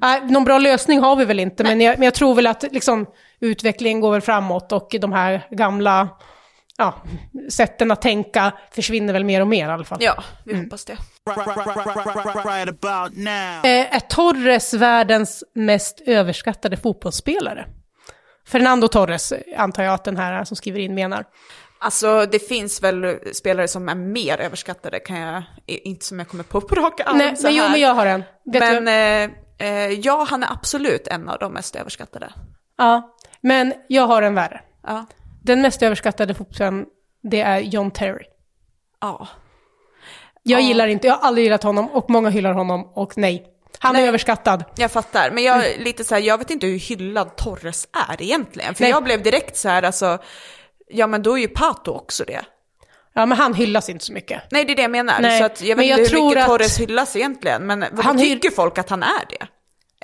Nej, någon bra lösning har vi väl inte, men jag, men jag tror väl att liksom, utvecklingen går väl framåt och de här gamla ja, sätten att tänka försvinner väl mer och mer i alla fall. Ja, vi Mm. hoppas det. Eh, är Torres världens mest överskattade fotbollsspelare? Fernando Torres antar jag att den här som skriver in menar. Alltså det finns väl spelare som är mer överskattade kan jag, inte som jag kommer på på rak arm Nej, men jo, men jag har en. Vet Men eh, eh, ja, han är absolut en av de mest överskattade. Ja, men jag har en värre. Ja. Den mest överskattade fotbollsspelaren, det är John Terry. Ja. Jag Ja. gillar inte, jag har aldrig gillat honom och många hyllar honom och nej. Han Nej. är överskattad. Jag fattar, men jag, lite så här, jag vet inte hur hyllad Torres är egentligen. För Nej. jag blev direkt så här, alltså, ja men då är ju Pato också det. Ja, men han hyllas inte så mycket. Nej, det är det jag menar. Nej, Så att jag vet men jag inte hur mycket att- Torres hyllas egentligen. Men vad Han hyll- tycker folk att han är det?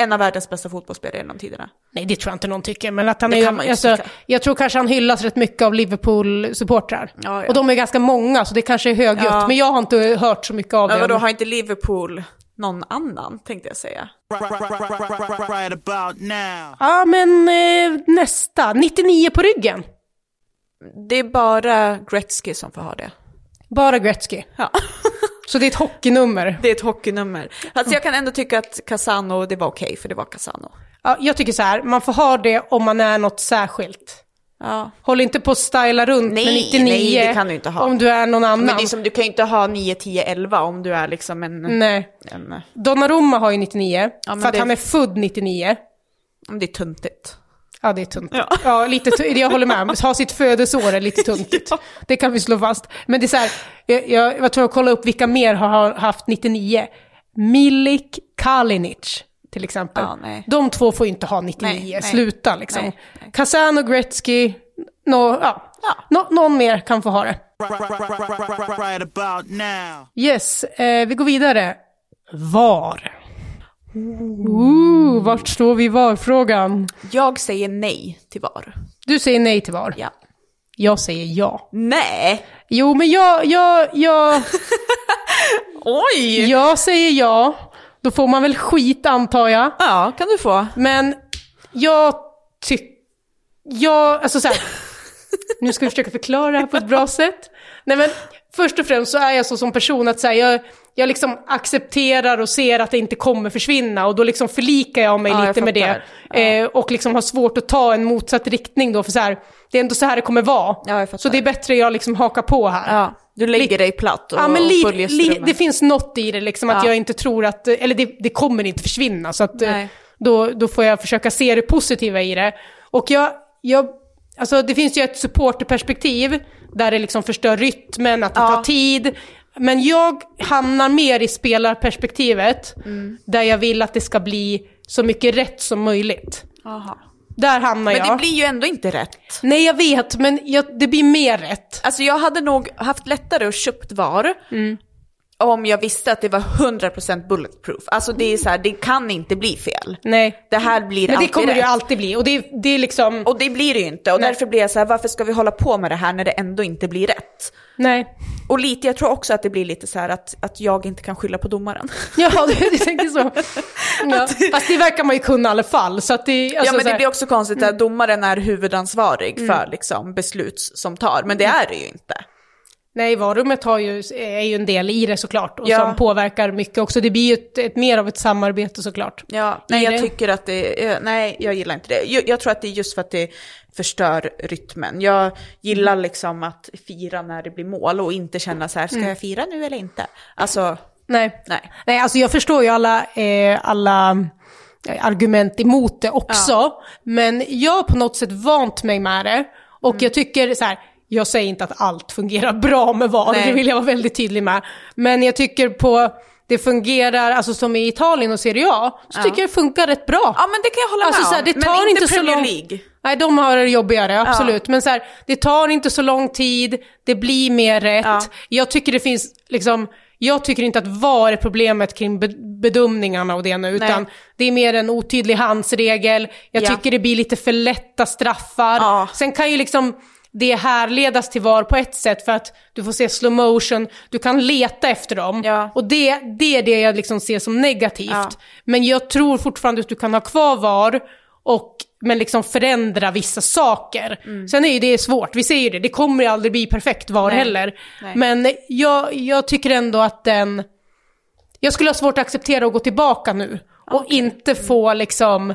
En av världens bästa fotbollsspelare genom tiderna. Nej, det tror jag inte någon tycker. Men att han Det är, kan man ju alltså, tycka. jag tror kanske han hyllas rätt mycket av Liverpool-supportrar. Ja, ja. Och de är ganska många, så det kanske är högljutt. Ja. Men jag har inte hört så mycket av Ja, det. vadå, har inte Liverpool någon annan, tänkte jag säga. Right. Ja, men eh, nästa. 99 på ryggen. Det är bara Gretzky som får ha det. Bara Gretzky. Ja. Så det är ett hockeynummer. Det är ett hockeynummer. Alltså jag kan ändå tycka att Casano, det var okej, för det var Casano. Ja, jag tycker så här, man får ha det om man är något särskilt. Ja. Håll inte på att styla runt Nej, med 99 nej, det kan du inte ha. om du är någon annan. Men det är som, du kan ju inte ha 9, 10, 11 om du är liksom en... Nej. en Donnarumma har ju 99, Ja, för att det- han är född 99. om det är tuntigt. Ja, det är tunt. Ja. Ja, lite tu- jag håller med. Ha sitt födelseår är lite tuntigt. Ja. Det kan vi slå fast. Men det är så här, jag, jag, jag tror jag kolla upp vilka mer har- haft 99. Milik Kalinic, till exempel. Ja, nej. De två får inte ha 99, Nej, nej. sluta liksom. Nej, nej. Kazan och Gretzky, nå, ja. Ja. Nå, någon mer kan få ha det. Right about now. Yes, eh, vi går vidare. VAR. Ooh, vart står vi i VAR-frågan? Jag säger nej till VAR. Du säger nej till VAR. Ja. Jag säger ja. Nej! Jo, men jag, jag, jag, Oj! jag säger ja. Då får man väl skit antar jag. Ja, kan du få. Men jag tycker... Jag, alltså så här, Nu ska vi försöka förklara det här på ett bra sätt. Nej men, först och främst så är jag så som person att så här, jag, jag liksom accepterar och ser att det inte kommer försvinna och då liksom förlikar jag mig Ja, jag lite med det. Ja. Eh, och liksom har svårt att ta en motsatt riktning då, för så här, det är ändå så här det kommer vara. Ja, jag så det är bättre jag liksom hakar på här. Du lägger dig platt och, Ja, men li, följer strömmen. det finns något i det, liksom att Ja. jag inte tror att, eller det, det kommer inte försvinna. Så att, eh, Nej. då, då får jag försöka se det positiva i det. Och jag, jag alltså det finns ju ett supporterperspektiv där det liksom förstör rytmen, att det Ja. tar tid. Men jag hamnar mer i spelarperspektivet, Mm. där jag vill att det ska bli så mycket rätt som möjligt. Aha. Där hamnar Men jag. det blir ju ändå inte rätt. Nej, jag vet, men jag, det blir mer rätt. Alltså jag hade nog haft lättare att köpt VAR om jag visste att det var 100% bulletproof. Alltså det är så här, det kan inte bli fel. Nej. Det här blir Men det kommer det rätt. ju alltid bli. Och det, det är liksom... Och det blir det ju inte. Och Nej. därför blir jag så här, varför ska vi hålla på med det här när det ändå inte blir rätt? Nej. Och lite, jag tror också att det blir lite så här att, att jag inte kan skylla på domaren. Ja, du, du tänker så. Ja. Fast det verkar man ju kunna i alla fall. Så att det, alltså, ja men det blir också konstigt Mm. att domaren är huvudansvarig för liksom, beslut som tar, men det Mm. är det ju inte. Nej, varummet har ju, är ju en del i det såklart. Och Ja. som påverkar mycket också. Det blir ju ett, ett, mer av ett samarbete såklart. Ja, nej jag det. tycker att det, nej jag gillar inte det. Jag, jag tror att det är just för att det förstör rytmen. Jag gillar Mm. liksom att fira när det blir mål och inte känna så här, ska jag fira nu eller inte? Alltså, Nej. nej. Nej, alltså jag förstår ju alla, eh, alla eh, argument emot det också. Men jag har på något sätt vant mig med det. Och Mm. jag tycker så här, jag säger inte att allt fungerar bra med VAR, Nej. det vill jag vara väldigt tydlig med. Men jag tycker på, det fungerar, alltså som i Italien och Serie A, så Ja. tycker jag det funkar rätt bra. Ja men det kan jag hålla Alltså, med så här, om. det tar men inte inte så Premier lång- League. Nej, de har det jobbigare, absolut. Men så här, det tar inte så lång tid, det blir mer rätt. Ja. Jag tycker det finns, liksom, jag tycker inte att VAR är problemet kring be- bedömningarna och det nu, utan det är mer en otydlig handsregel. Jag Ja. tycker det blir lite för lätta straffar. Ja. Sen kan ju liksom det härledas till VAR på ett sätt för att du får se slow motion, du kan leta efter dem. Ja. Och det, det är det jag liksom ser som negativt. Ja. Men jag tror fortfarande att du kan ha kvar VAR, och, men liksom förändra vissa saker. Mm. Sen är ju det svårt, vi ser ju det, det kommer ju aldrig bli perfekt VAR Nej. heller. Nej. Men jag, jag tycker ändå att den... Jag skulle ha svårt att acceptera att gå tillbaka nu. Och inte få liksom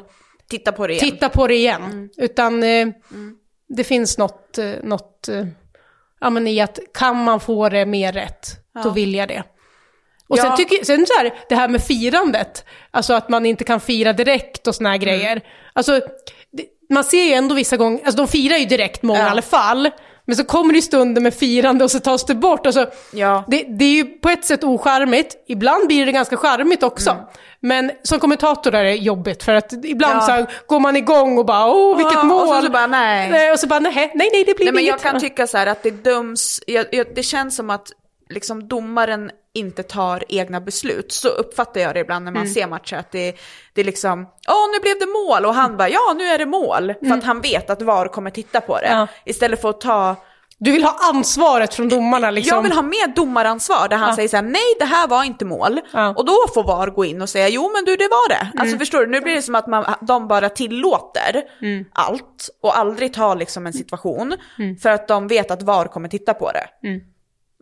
Titta på det igen. titta på det igen. Mm. Utan eh, det finns något, eh, något eh, ja, men i att kan man få det mer rätt, då vill jag det. Och sen, Ja. tycker, sen så här, det här med firandet, alltså att man inte kan fira direkt och såna Mm. här grejer. Alltså, det, man ser ju ändå vissa gånger, alltså de firar ju direkt många Ja. i alla fall. Men så kommer det stunder med firande och så tas det bort. Alltså, Ja. det, det är ju på ett sätt ocharmigt, ibland blir det ganska charmigt också. Mm. Men som kommentator är det jobbigt för att ibland Ja. så här, går man igång och bara åh vilket Ja, mål. och så- så bara, nej. nej. Och så bara nej, nej, nej det blir Nej men jag kan tycka så här att det döms, jag, jag, det känns som att liksom domaren inte tar egna beslut. Så uppfattar jag det ibland när man Mm. ser matcher att det, det är liksom, åh nu blev det mål och han bara, ja nu är det mål. För att han vet att VAR kommer titta på det. Mm. Ja. Istället för att ta, Du vill ha ansvaret från domarna liksom. jag vill ha mer domaransvar där han säger så här, nej det här var inte mål. Ja. Mm. Och då får VAR gå in och säga, jo men du det var det. Alltså förstår du, nu blir det som att man, de bara tillåter Mm. allt och aldrig tar liksom en situation för att de vet att VAR kommer titta på det.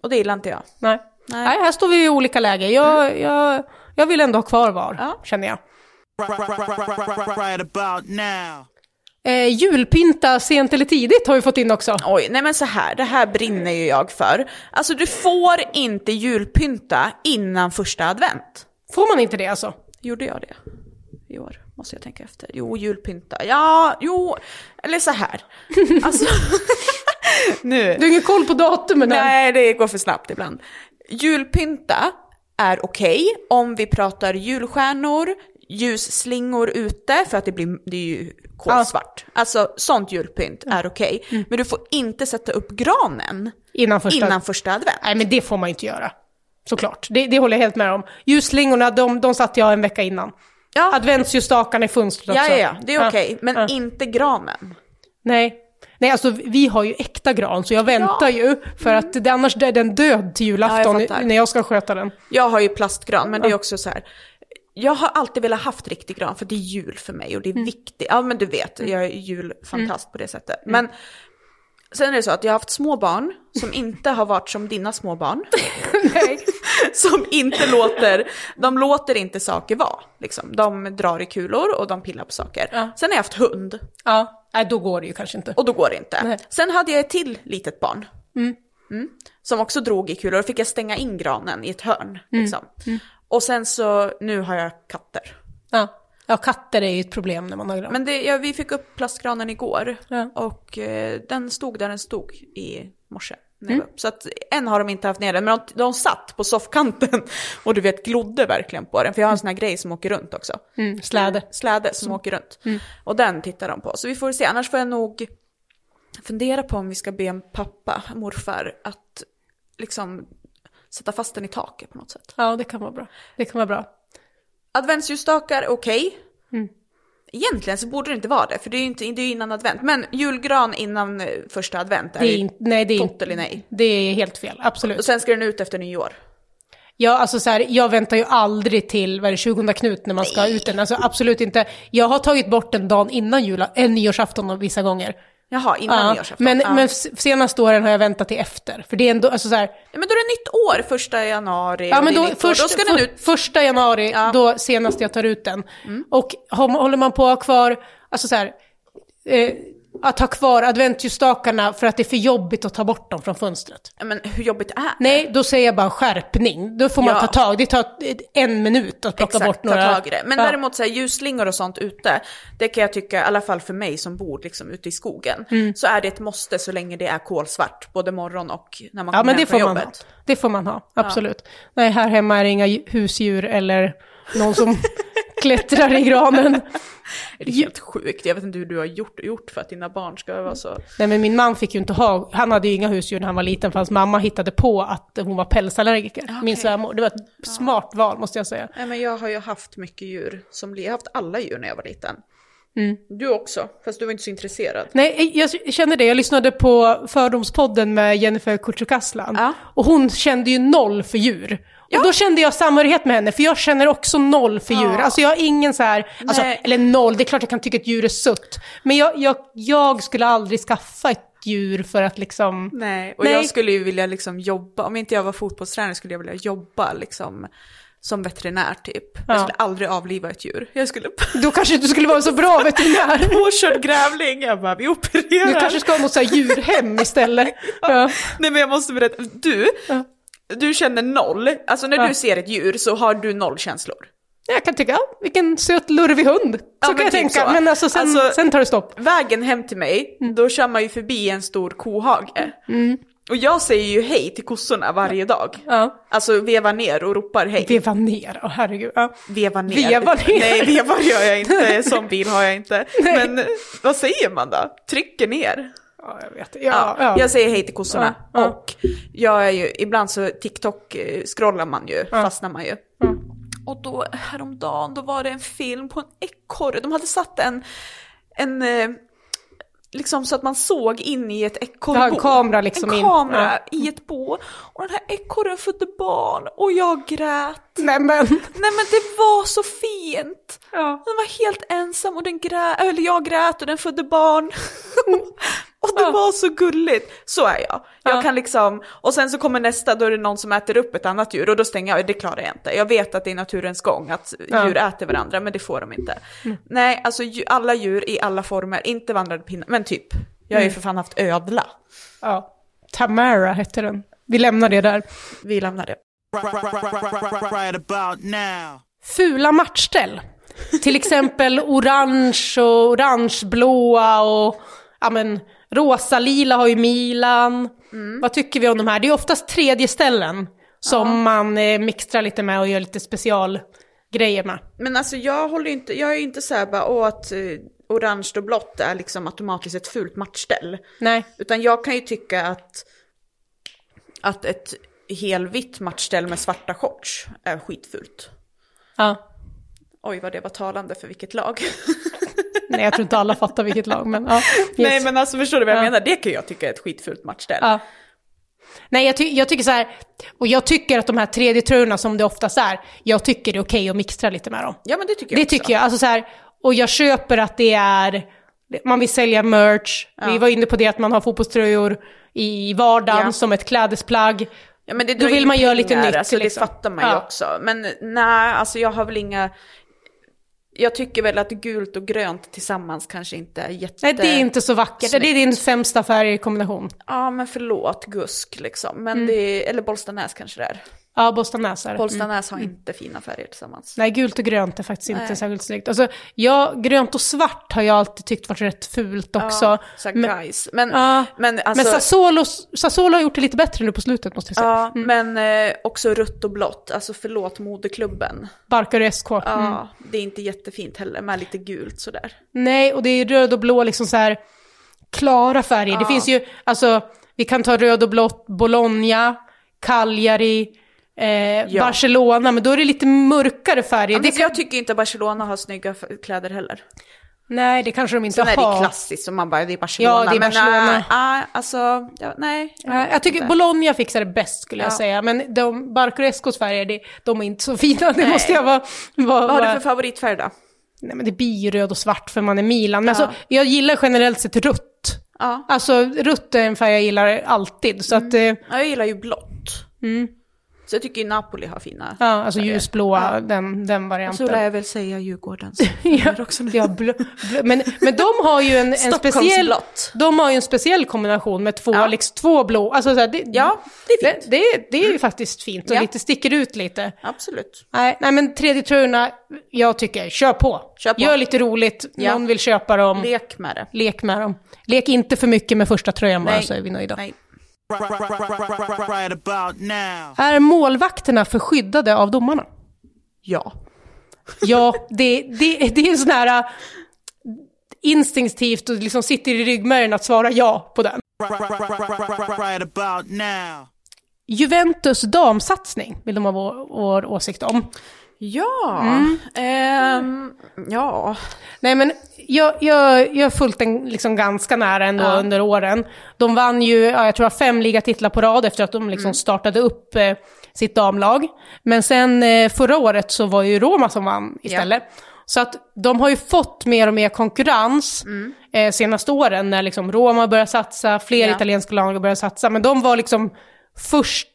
Mm. Och det gillar inte jag. Nej. Nej. Nej. här står vi i olika läger. Jag, jag, jag vill ändå ha kvar VAR, Ja. känner jag. Right about now. Eh, julpynta sent eller tidigt har vi fått in också. Oj, nej men så här, det här brinner ju jag för. Alltså du får inte julpynta innan första advent. Får man inte det alltså? Gjorde jag det? I år, måste jag tänka efter. Jo, julpynta. Ja, jo, eller så här. Alltså, nu. Du har ingen koll på datumen än. Nej, det går för snabbt ibland. Julpynta är okej om vi pratar julstjärnor, ljusslingor ute för att det, blir, det är ju kolsvart. Alltså sånt julpynt är okej. Men du får inte sätta upp granen Innan första... innan första advent. Nej, men det får man ju inte göra. Såklart, det, det håller jag helt med om. Ljusslingorna, de, de satte jag en vecka innan. Ja, Adventsljusstakarna i fönstret också. ja, ja, det är okej. Men ja. inte granen. Nej. Nej, alltså vi har ju äkta gran, så jag väntar ju. För att det, annars är den död till julafton Ja, jag när jag ska sköta den. Jag har ju plastgran, men det är också så här. Jag har alltid velat haft riktig gran för det är jul för mig och det är Mm. viktigt. Ja men du vet, jag är julfantast på det sättet. Men sen är det så att jag har haft små barn som inte har varit som dina små barn. Som inte låter, de låter inte saker vara. Liksom. De drar i kulor och de pillar på saker. Ja. Sen har jag haft hund Ja, nej då går det ju kanske inte. och då går det inte. Nej. Sen hade jag ett till litet barn. Mm. Som också drog i kulor och fick jag stänga in granen i ett hörn. Liksom. Och sen så, nu har jag katter. Ja. ja, katter är ju ett problem när man har gran. Men det, ja, vi fick upp plastgranen igår Ja. och eh, den stod där den stod i morse. Upp. Så att än har de inte haft ner den, men de, de satt på soffkanten och du vet glodde verkligen på den. För jag har en sån här grej som åker runt också. Mm, släde. Släde som åker runt. Och den tittar de på. Så vi får se, annars får jag nog fundera på om vi ska be en pappa, morfar, att liksom sätta fast den i taket på något sätt. Ja, det kan vara bra. Det kan vara bra. Adventsljusstakar, okej. Egentligen så borde det inte vara det, för det är ju inte, det är innan advent. Men julgran innan eh, första advent är, Det är, in, nej, det är, tot eller nej. det är helt fel, absolut. Och sen ska den ut efter nyår. Ja, alltså så här, jag väntar ju aldrig till, vad det, 20 Knut när man ska ha ut den. Alltså absolut inte. Jag har tagit bort den dagen innan jul, en nyårsafton vissa gånger. Jaha, innan Ja, nyårsafton. men, ja. men senaste åren har jag väntat till efter. För det är ändå, alltså så här, Ja, men då är det nytt år, första januari. Ja och men då, först, då ska den för, ut. första januari, Ja. Mm. då senast jag tar ut den. Och har, håller man på kvar, alltså så här, eh, att ha kvar adventsljusstakarna för att det är för jobbigt att ta bort dem från fönstret. Ja, men hur jobbigt är det? Nej, då säger jag bara skärpning. Då får man Ja. ta tag, det tar en minut att plocka Exakt, bort några. ta tag i det. Men Ja. däremot så här, ljusslingor och sånt ute, det kan jag tycka, i alla fall för mig som bor liksom ute i skogen, Mm. så är det ett måste så länge det är kolsvart, både morgon och när man Ja, kommer men det hem från får man ha. jobbet. Det får man ha, absolut. Nej, här hemma är det inga husdjur eller någon som klättrar i granen. Det är helt sjukt, jag vet inte hur du har gjort, gjort för att dina barn ska vara så... Nej men min man fick ju inte ha, han hade ju inga husdjur när han var liten för hans mamma hittade på att hon var pälsallergiker, min svärmor. Det var ett smart val måste jag säga. Nej men jag har ju haft mycket djur som jag har haft alla djur när jag var liten. Mm. Du också, fast du var inte så intresserad. Nej, jag känner det. Jag lyssnade på Fördomspodden med Jennifer Kutjukaslan. Ja. Och hon kände ju noll för djur. Och då kände jag samhörighet med henne, för jag känner också noll för djur. Ja. Alltså jag har ingen så här, alltså, eller noll, det är klart jag kan tycka ett djur är sött. Men jag, jag, jag skulle aldrig skaffa ett djur för att liksom... Nej, och Nej. jag skulle ju vilja liksom jobba, om inte jag var fotbollstränare skulle jag vilja jobba liksom som veterinär typ. Jag Ja. skulle aldrig avliva ett djur. Jag skulle Då kanske du skulle vara så bra veterinär. påkörd grävling, jag bara vi opererar. Du kanske ska ha något så här djurhem istället. Ja. Nej men jag måste berätta, du, du känner noll, alltså när du ser ett djur så har du noll känslor. Jag kan tycka, ja, vilken söt lurvig hund. Så Ja, kan jag typ tänka, så. men alltså sen, Alltså- sen tar det stopp. Vägen hem till mig, då kör man ju förbi en stor kohage. Och jag säger ju hej till kossorna varje dag. Ja. Alltså vevar ner och ropar hej. Veva ner, åh herregud. Ja. Veva ner. Veva ner. Nej, vevar gör jag inte. Sån bil har jag inte. Men eh, vad säger man då? Trycker ner. Ja, jag vet. Ja, Ja, ja. Jag säger hej till kossorna. Ja. Och jag är ju, ibland så TikTok eh, scrollar man ju, fastnar man ju. Ja. Och då häromdagen, då var det en film på en ekorre. De hade satt en, en eh, liksom så att man såg in i ett ekorrbo. Ja, en kamera liksom En in. kamera i ett bo. Och den här ekorren födde barn och jag grät. Nej men. Nej men det var så fint. Ja. Den var helt ensam och den grät, eller jag grät och den födde barn. och det Ja. var så gulligt. Så är jag. Jag Ja. kan liksom, och sen så kommer nästa, då är det någon som äter upp ett annat djur och då stänger jag, det klarar jag inte. Jag vet att det är naturens gång att djur äter varandra, men det får de inte. Nej, alltså alla djur i alla former, inte vandrande pinnar, men typ. Jag har ju för fan haft ödla. ja. Tamara hette den. Vi lämnar det där. Vi lämnar det. Right, about now. Fula matchställ. Till exempel orange och orangeblåa och ja men rosa-lila har ju Milan. Vad tycker vi om de här? Det är oftast tredje ställen som man eh, mixtrar lite med och gör lite specialgrejer grejer med. Men alltså jag håller inte, jag är inte så här bara, åh att eh, orange och blått är liksom automatiskt ett fult matchställ. Nej. Utan jag kan ju tycka att, att ett helvitt matchställ med svarta shorts är skitfult. Ja. Oj vad det var talande för vilket lag. Nej, jag tror inte alla fattar vilket lag, men ja. Yes. Nej men alltså förstår du vad jag Ja. menar? Det kan jag tycka är ett skitfult matchställ. Ja. Nej, jag, ty- jag tycker så här, och jag tycker att de här 3D-tröjorna som det oftast är, jag tycker det är okej att mixtra lite med dem. Ja men det tycker jag Det också. tycker jag, alltså så här, och jag köper att det är, man vill sälja merch, vi var inne på det att man har fotbollströjor i vardagen Ja. som ett klädesplagg. Ja, men det Då vill man göra lite nytt, Alltså, liksom. Det fattar man ju Ja. också. Men nej, alltså jag har väl inga... Jag tycker väl att gult och grönt tillsammans kanske inte är jätte... Nej, det är inte så vackert. Det är Snyggt. din sämsta färgkombination. Ja, men förlåt, gusk liksom. Men Mm. det är... Eller Bollstanäs kanske det är. Ja, Bostanäs är det. Bollstanäs har inte fina färger tillsammans. Nej, gult och grönt är faktiskt inte Nej. särskilt snyggt. Alltså, ja, grönt och svart har jag alltid tyckt varit rätt fult också. Ja, så här men, guys. Men, ja, men alltså... men Sassuolo, Sassuolo har gjort det lite bättre nu på slutet måste jag säga. Ja, men eh, också rött och blått. Alltså förlåt modeklubben. Barkar SK. Ja, Mm. det är inte jättefint heller med lite gult sådär. Nej, och det är röd och blå, liksom så här klara färger. Det Ja. finns ju, alltså, vi kan ta röd och blått, Bologna, Cagliari, eh, Barcelona, men då är det lite mörkare färger. Ja, det men kan, Jag tycker inte Barcelona har snygga kläder heller. nej, det kanske de inte Sen är har. det klassiskt som man bara, det är Barcelona. Ja, det är men Barcelona. nej, nej, alltså, ja, nej. Nej, jag tycker inte. Bologna fixar det bäst skulle jag Ja. säga, men de Barcarescos färger, det, de är inte så fina, det Nej. måste jag vara... vara Vad har du för favoritfärg då? Nej men det blir röd och svart för man är Milan. Men Ja. alltså, jag gillar generellt sett rött. Ja. Alltså rött är en färg jag gillar alltid, så att... Eh, ja, jag gillar ju blått. Mm. Så jag tycker Napoli har fina. ja, alltså färger. ljusblåa, Ja. den, den varianten. Så lär jag väl säga Djurgårdens. Ja, ja, blå, blå, men, men de har ju en, en speciell... De har ju en speciell kombination med två, Ja. liksom, två blå. Alltså, så här, det, Ja, det är fint. det, det, det är ju faktiskt fint och Ja. lite sticker ut lite. Absolut. Nej, nej men 3D-tröjorna, jag tycker, kör på. Kör på. Gör lite roligt, Ja. någon vill köpa dem, Lek med det. lek med dem. Lek inte för mycket med första tröjan bara Nej. så är vi nöjda. Nej. Right, right, right. Är målvakterna förskyddade av domarna? Ja. Ja, det, det, det är en sån här äh, instinktivt och liksom sitter i ryggmärgen att svara ja på den. Juventus damsatsning vill de ha vår, vår åsikt om. Ja. Mm. Ehm, ja. Nej men jag, jag, jag har följt den liksom ganska nära ändå Ja. under åren. De vann ju, ja, jag tror fem ligatitlar på rad efter att de Mm. liksom startade upp eh, sitt damlag. Men sen eh, förra året så var ju Roma som vann istället. Så att de har ju fått mer och mer konkurrens Mm. eh, senaste åren när liksom Roma börjar satsa, fler Ja. italienska lag börjar satsa. Men de var liksom först,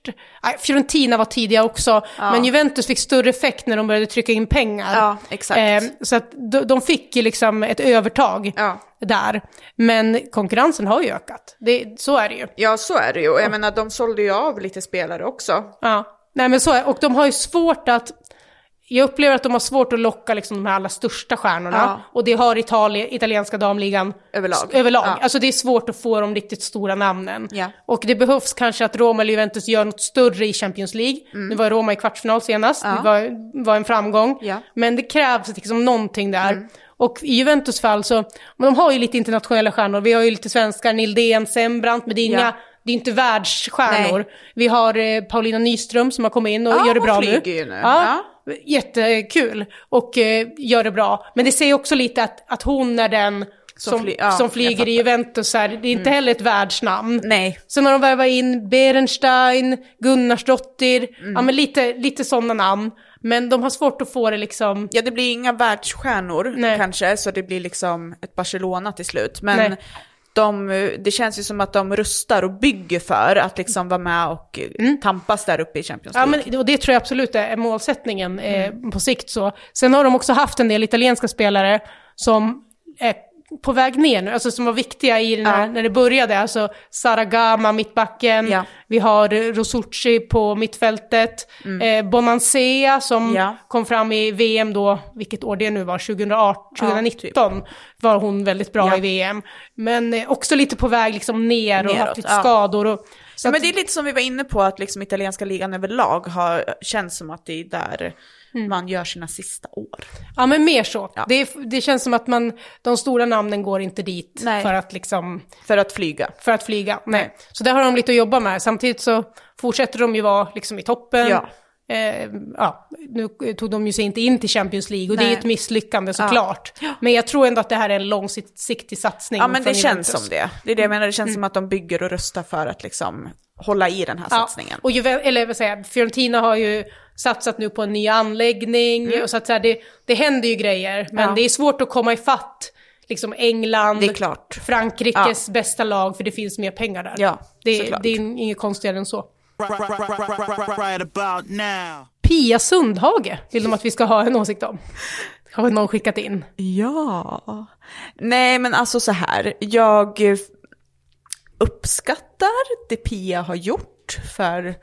nej, Fiorentina var tidiga också, men Juventus fick större effekt när de började trycka in pengar. Ja, exakt. Eh, så att de, de fick ju liksom ett övertag Ja. där. Men konkurrensen har ju ökat. Det, så är det ju. Ja, så är det ju. Och jag menar, de sålde ju av lite spelare också. Ja. Nej men så är Och de har ju svårt att... Jag upplever att de har svårt att locka liksom de här allra största stjärnorna. Ja. Och det har Italien, italienska damligan Överlag. överlag. Ja. Alltså det är svårt att få de riktigt stora namnen. Ja. Och det behövs kanske att Roma eller Juventus gör något större i Champions League. Nu var Roma i kvartsfinal senast, Mm. Ja. det var, var en framgång. Ja. Mm. Men det krävs liksom någonting där. Och i Juventus fall så, men de har ju lite internationella stjärnor. Vi har ju lite svenskar, Nildén, Sembrant, men det är inga, Ja. det är inte världsstjärnor. Nej. Vi har eh, Paulina Nyström som har kommit in och Ja, gör det bra nu. nu. Ja, Jättekul. Och eh, gör det bra. Men det säger också lite att, att hon är den Som som, fly- ja, som flyger. Mm. i Juventus. Här. Det är inte heller ett världsnamn. Nej. Sen har de värvat in Berenstein, Gunnarsdottir, Mm. ja men lite, lite sådana namn. Men de har svårt att få det liksom... Ja, det blir inga världsstjärnor Nej. kanske, så det blir liksom ett Barcelona till slut. Men Nej. De, det känns ju som att de rustar och bygger för att liksom vara med och tampas där uppe i Champions Mm. Ja, League. men, och det tror jag absolut är målsättningen eh, Mm. på sikt. Så. Sen har de också haft en del italienska spelare som är på väg ner nu, alltså som var viktiga i den här, Ja. när det började. Alltså Saragama, mittbacken, Ja. vi har Rosucci på mittfältet, eh, Bonansea som Mm. Ja. kom fram i VM då, vilket år det nu var, 2018, 2019 var hon väldigt bra i VM. Men eh, också lite på väg liksom ner och Neråt, haft lite skador. Och, Så Men det är lite som vi var inne på, att liksom italienska ligan överlag har känns som att det är där Mm. man gör sina sista år. ja men mer så. Ja. Det, det känns som att man, de stora namnen går inte dit Nej. för att liksom För att flyga. för att flyga. Nej. Så där har de lite att jobba med. Samtidigt så fortsätter de ju vara liksom i toppen. Ja. Eh, ja, nu tog de ju sig inte in till Champions League och det Nej. är ett misslyckande såklart. Men jag tror ändå att det här är en långsiktig satsning. Ja men det känns Juventus. som det. Det är det jag menar, det känns som att de bygger och rustar för att liksom hålla i den här Ja, satsningen. och Juve, eller vad säger Fiorentina har ju satsat nu på en ny anläggning. Och så att så här, det, det händer ju grejer, men Mm. Ja. det är svårt att komma ifatt liksom England, Det. Frankrikes bästa lag, för det finns mer pengar där. Ja, det, det är inget konstigare än så. Right, about now. Pia Sundhage vill de att vi ska ha en åsikt om. Har någon skickat in. Ja. Nej men alltså så här, jag uppskattar det Pia har gjort för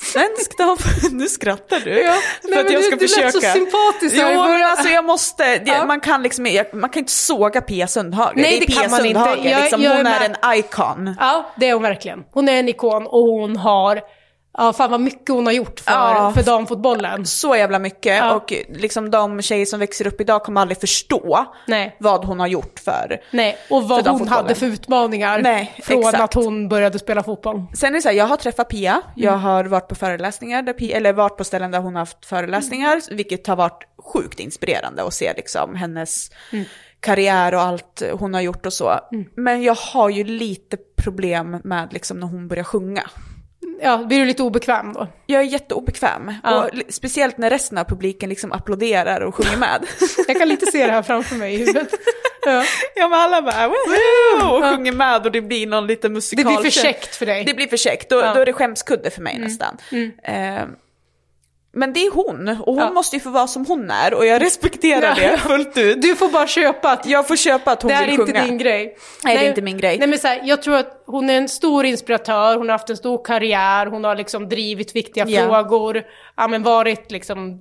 svensk dam. nu skrattar du. Ja, för nej, att jag du- ska du lät försöka. så sympatisk Jo, men alltså jag måste, det, Ja. man kan liksom, man kan inte såga Pia Sundhage. Nej, det är det kan man inte. Sundhage, Jag- liksom, jag är hon är med. en icon. Ja, det är hon verkligen. Hon är en ikon och hon har, ja fan vad mycket hon har gjort för, Ja. för damfotbollen. Så jävla mycket Ja. och liksom de tjejer som växer upp idag kommer aldrig förstå Nej. vad hon har gjort för. Nej, och vad hon hade för utmaningar Nej, från exakt. att hon började spela fotboll. Sen är det så här, jag har träffat Pia, jag Mm. har varit på föreläsningar, där Pia, eller varit på ställen där hon har haft föreläsningar, Mm. vilket har varit sjukt inspirerande att se liksom hennes Mm. karriär och allt hon har gjort och så. Men jag har ju lite problem med liksom när hon börjar sjunga. Ja, blir du lite obekväm då? Jag är jätteobekväm, Ja. och speciellt när resten av publiken liksom applåderar och sjunger med. Jag kan lite se det här framför mig i huvudet. Ja. ja men alla bara Woo! och sjunger med och det blir någon liten Det musikal. blir för käckt för dig. Det blir för käckt, då, Ja. Mm. då är det skämskudde för mig nästan. Eh, men det är hon, och hon Ja. måste ju få vara som hon är och jag respekterar Ja, det fullt ut. Du får bara köpa att Jag får köpa att hon det här är vill inte sjunga. din grej. Nej, det är inte min grej. Nej, men så här, jag tror att hon är en stor inspiratör, hon har haft en stor karriär, hon har liksom drivit viktiga. Mm. frågor, ja, men varit liksom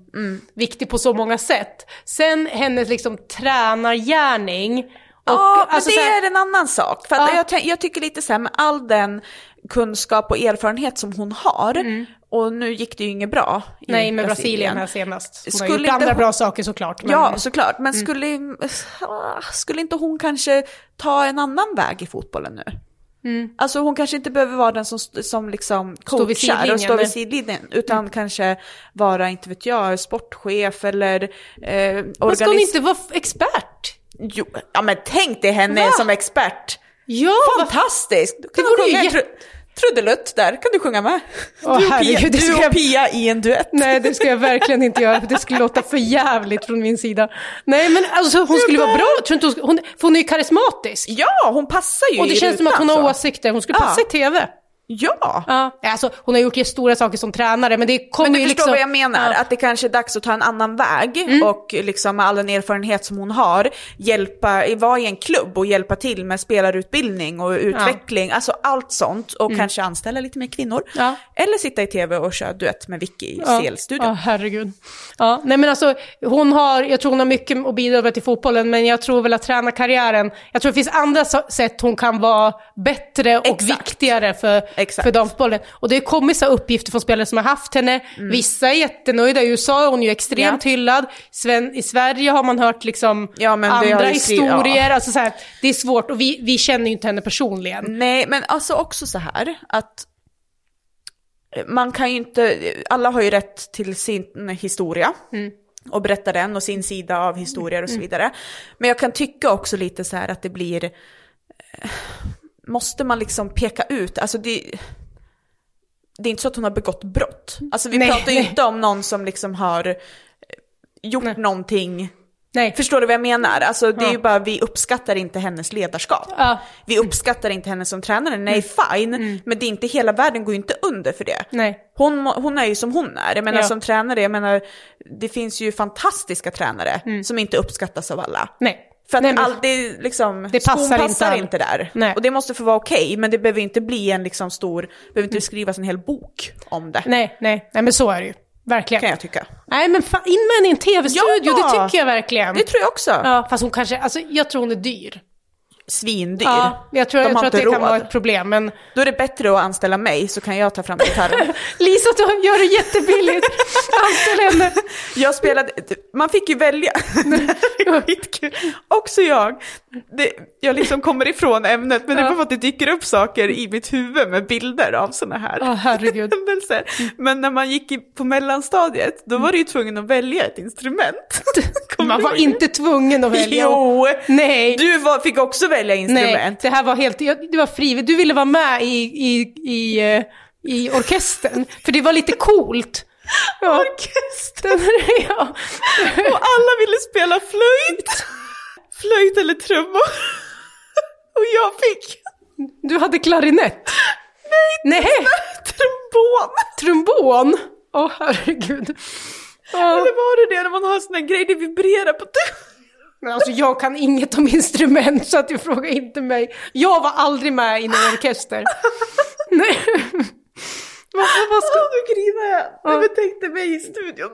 viktig på så många sätt. Sen hennes liksom tränargärning. Ja, men alltså det så här- är en annan sak. För att Ja. jag, jag tycker lite så här med all den kunskap och erfarenhet som hon har, och nu gick det ju inget bra Mm. Nej, med Brasilien här senast. Hon har Skulle gjort inte andra hon- bra saker såklart. Men... Ja, såklart. Men skulle, ah, skulle inte hon kanske ta en annan väg i fotbollen nu? Alltså hon kanske inte behöver vara den som, som liksom coachar och står vid sidlinjen, utan kanske vara, inte vet jag, sportchef eller eh, Men ska hon inte vara expert? Jo, ja men tänk dig henne Va? som expert. Ja, Fantastiskt! Det vore ju jätte- trudelutt där? Kan du sjunga med? Åh, du och, Pia, du och Pia i en duett. Nej, det ska jag verkligen inte göra, för det skulle låta för jävligt från min sida. Nej, men alltså hon skulle vara bra, tror inte hon, för hon är ju karismatisk. Ja, hon passar ju Och det känns som att hon har åsikter, hon skulle Ja. passa i tv. Ja. Ja, alltså hon har gjort stora saker som tränare, men det kommer Men du ju förstår liksom... vad jag menar, Ja. Mm. att det kanske är dags att ta en annan väg och liksom med all den erfarenhet som hon har, hjälpa, vara i en klubb och hjälpa till med spelarutbildning och utveckling, alltså allt sånt och kanske anställa lite mer kvinnor. Mm. Ja. Eller sitta i tv och köra duett med Vicky i Ja, CL-studion. Ja, herregud. Ja, nej men alltså, hon har, jag tror hon har mycket att bidra med till fotbollen, men jag tror väl att träna karriären, jag tror det finns andra sätt hon kan vara bättre och Exakt. viktigare för, Exakt. för damfotbollen. Och det har kommit så uppgifter från spelare som har haft henne, vissa är jättenöjda, i USA är hon ju extremt Ja. hyllad, Sven, i Sverige har man hört liksom Ja, andra historier, alltså så här, det är svårt och vi, vi känner ju inte henne personligen. Nej, men alltså också så här att man kan ju inte, alla har ju rätt till sin historia. Och berätta den och sin sida av historier och så vidare. Men jag kan tycka också lite så här att det blir, eh, måste man liksom peka ut, alltså det, det är inte så att hon har begått brott. Alltså vi Nej, pratar ju inte om någon som liksom har eh, gjort Nej. någonting Nej. Förstår du vad jag menar? Alltså det är ju bara, vi uppskattar inte hennes ledarskap. Ja. Vi uppskattar inte henne som tränare, nej fine, men det är inte hela världen går ju inte under för det. Nej. Hon, hon är ju som hon är, jag menar Ja. som tränare, jag menar det finns ju fantastiska tränare som inte uppskattas av alla. Nej. För att Nej, men- all, det, liksom, Det skon passar passar inte inte, där. Nej. Och det måste få vara okej, men det behöver inte bli en liksom stor, behöver inte skrivas en hel bok om det. Nej, nej, nej men så är det ju. Verkligen. Kan jag tycka. Nej men fan, in med henne i en tv-studio, Ja! det tycker jag verkligen. Det tror jag också. Ja, fast hon kanske, alltså jag tror hon är dyr. Svindyr. Ja, jag tror, De jag tror att det kan råd. vara ett problem, men Då är det bättre att anställa mig så kan jag ta fram gitarren. Lisa du gör det jättebilligt. Anställ henne. Jag spelade, man fick ju välja. skitkul. Också jag. Det, jag liksom kommer ifrån ämnet, men det är Ja. bara för att det dyker upp saker i mitt huvud med bilder av sådana här Åh herregud. händelser. Men när man gick på mellanstadiet, då var det ju tvungen att välja ett instrument. Man var inte tvungen att välja. Jo! Nej. Du var, fick också välja Nej, instrument. det här var helt, det var frivilligt. Du ville vara med i, i, i, eh, i orkestern, för det var lite coolt. Ja. Orkester. ja. Och alla ville spela flöjt. Flöjt eller trummor. Och jag fick Du hade klarinett. Nej. Nej. trombon. Trombon. Åh herregud. Ja. Eller var det det när man har en sån här grej, det vibrerar på Men alltså jag kan inget om instrument så att du frågar inte mig. Jag var aldrig med i någon orkester. Nej. Vad, vad, vad ska... Åh, nu grinar jag. Jag betänkte mig i studion.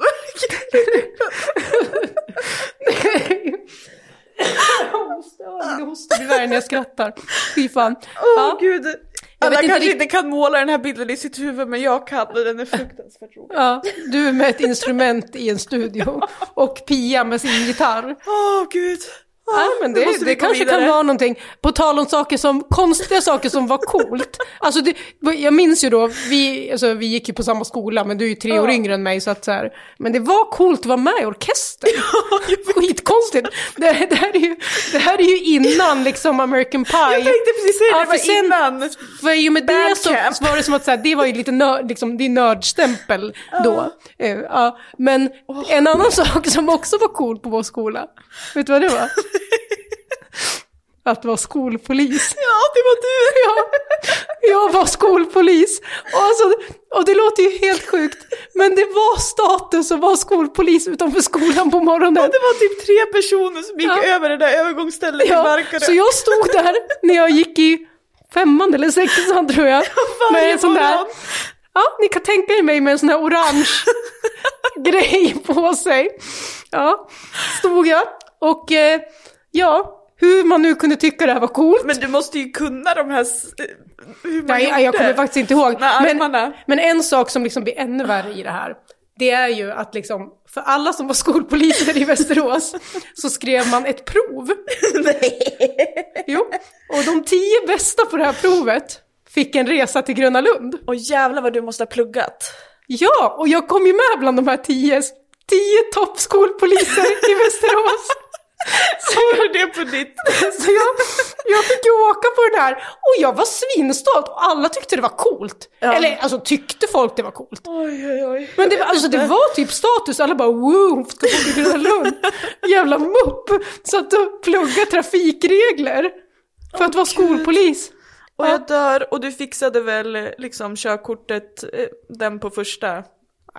Nu hostar du värre när jag skrattar. Fy fan. Åh Ja. gud. Alla inte kanske rikt- inte kan måla den här bilden i sitt huvud, men jag kan och den är fruktansvärt rolig. Ja, du med ett instrument i en studio och Pia med sin gitarr. Åh gud. Ja, men det, det kanske vidare. kan vara någonting. På tal om saker som, konstiga saker som var coolt. Alltså det, jag minns ju då, vi, alltså, vi gick ju på samma skola, men du är ju tre år Ja. yngre än mig, så att så här, men det var coolt att vara med i orkestern. Skitkonstigt. Det, det, här är ju, det här är ju innan liksom American Pie. Jag tänkte precis säga det, Ja, för sen- innan. För och med det så, så var det som att så här, det var ju lite nörd, liksom, det är nördstämpel då. Eh, ja. Men en annan sak som också var cool på vår skola, vet du vad det var? Att vara skolpolis. Ja, det var du. Ja, jag var skolpolis. Och, alltså, och det låter ju helt sjukt, men det var status att vara skolpolis utanför skolan på morgonen. Det var typ tre personer som gick Ja. över det där övergångsstället i Ja, Markarö. så jag stod där när jag gick i femman eller sexan tror jag. Med en sån där, ja ni kan tänka er mig med en sån här orange grej på sig. Ja, stod jag och eh, ja, hur man nu kunde tycka det här var coolt. Men du måste ju kunna de här... Hur man Nej, gjorde. jag kommer faktiskt inte ihåg. Men, men en sak som liksom blir ännu värre i det här, det är ju att liksom, för alla som var skolpoliser i Västerås så skrev man ett prov. Jo, och de tio bästa på det här provet fick en resa till Gröna Lund. Och jävlar vad du måste ha pluggat. Ja, och jag kom ju med bland de här tio, tio toppskolpoliser i Västerås. Sa du det på ditt... Så jag, jag fick ju åka på den här och jag var svinstolt och alla tyckte det var coolt. Ja. Eller alltså tyckte folk det var coolt. Oj, oj, oj. Men det, var- alltså, det var typ status, alla bara wow, ska få till Gröna Lund. Jävla mupp! Satt och plugga trafikregler för att vara skolpolis. Och Ja. jag dör, och du fixade väl liksom körkortet, eh, den på första?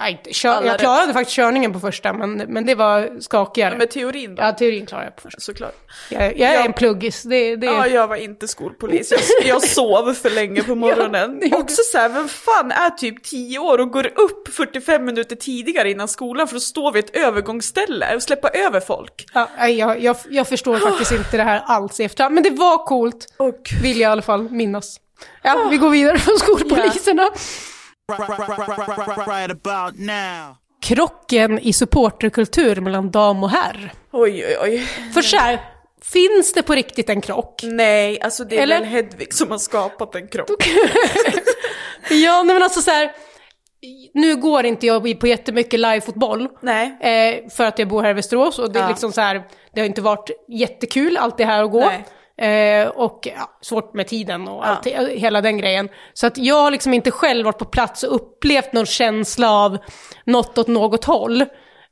Nej, kör, jag rätt. klarade faktiskt körningen på första, men, men det var skakigare. Med teorin då? Ja, teorin klarade jag på första. Såklart. Jag, jag är Ja. en pluggis, det, det Ja, jag var inte skolpolis. Jag, jag sov för länge på morgonen. gjorde Också så här, vem fan är typ 10 år och går upp 45 minuter tidigare innan skolan för att stå vid ett övergångsställe och släppa över folk? Ja, jag, jag, jag förstår faktiskt inte det här alls i efterhand, men det var coolt, Och vill jag i alla fall minnas. Ja, vi går vidare från skolpoliserna. Right, right, about now. Krocken i supporterkultur mellan dam och herr. oj, oj, oj. För så här, finns det på riktigt en krock? Nej, alltså det är Eller? väl Hedvig som har skapat en kropp. Ja, nej, men alltså så här, nu går inte jag på jättemycket livefotboll. Nej. Eh, för att jag bor här i Västerås och det är Ja. liksom så här, det har inte varit jättekul allt det här att gå. Nej. Eh, och ja, svårt med tiden och allt, hela den grejen. Så att jag har liksom inte själv varit på plats och upplevt någon känsla av något åt något håll.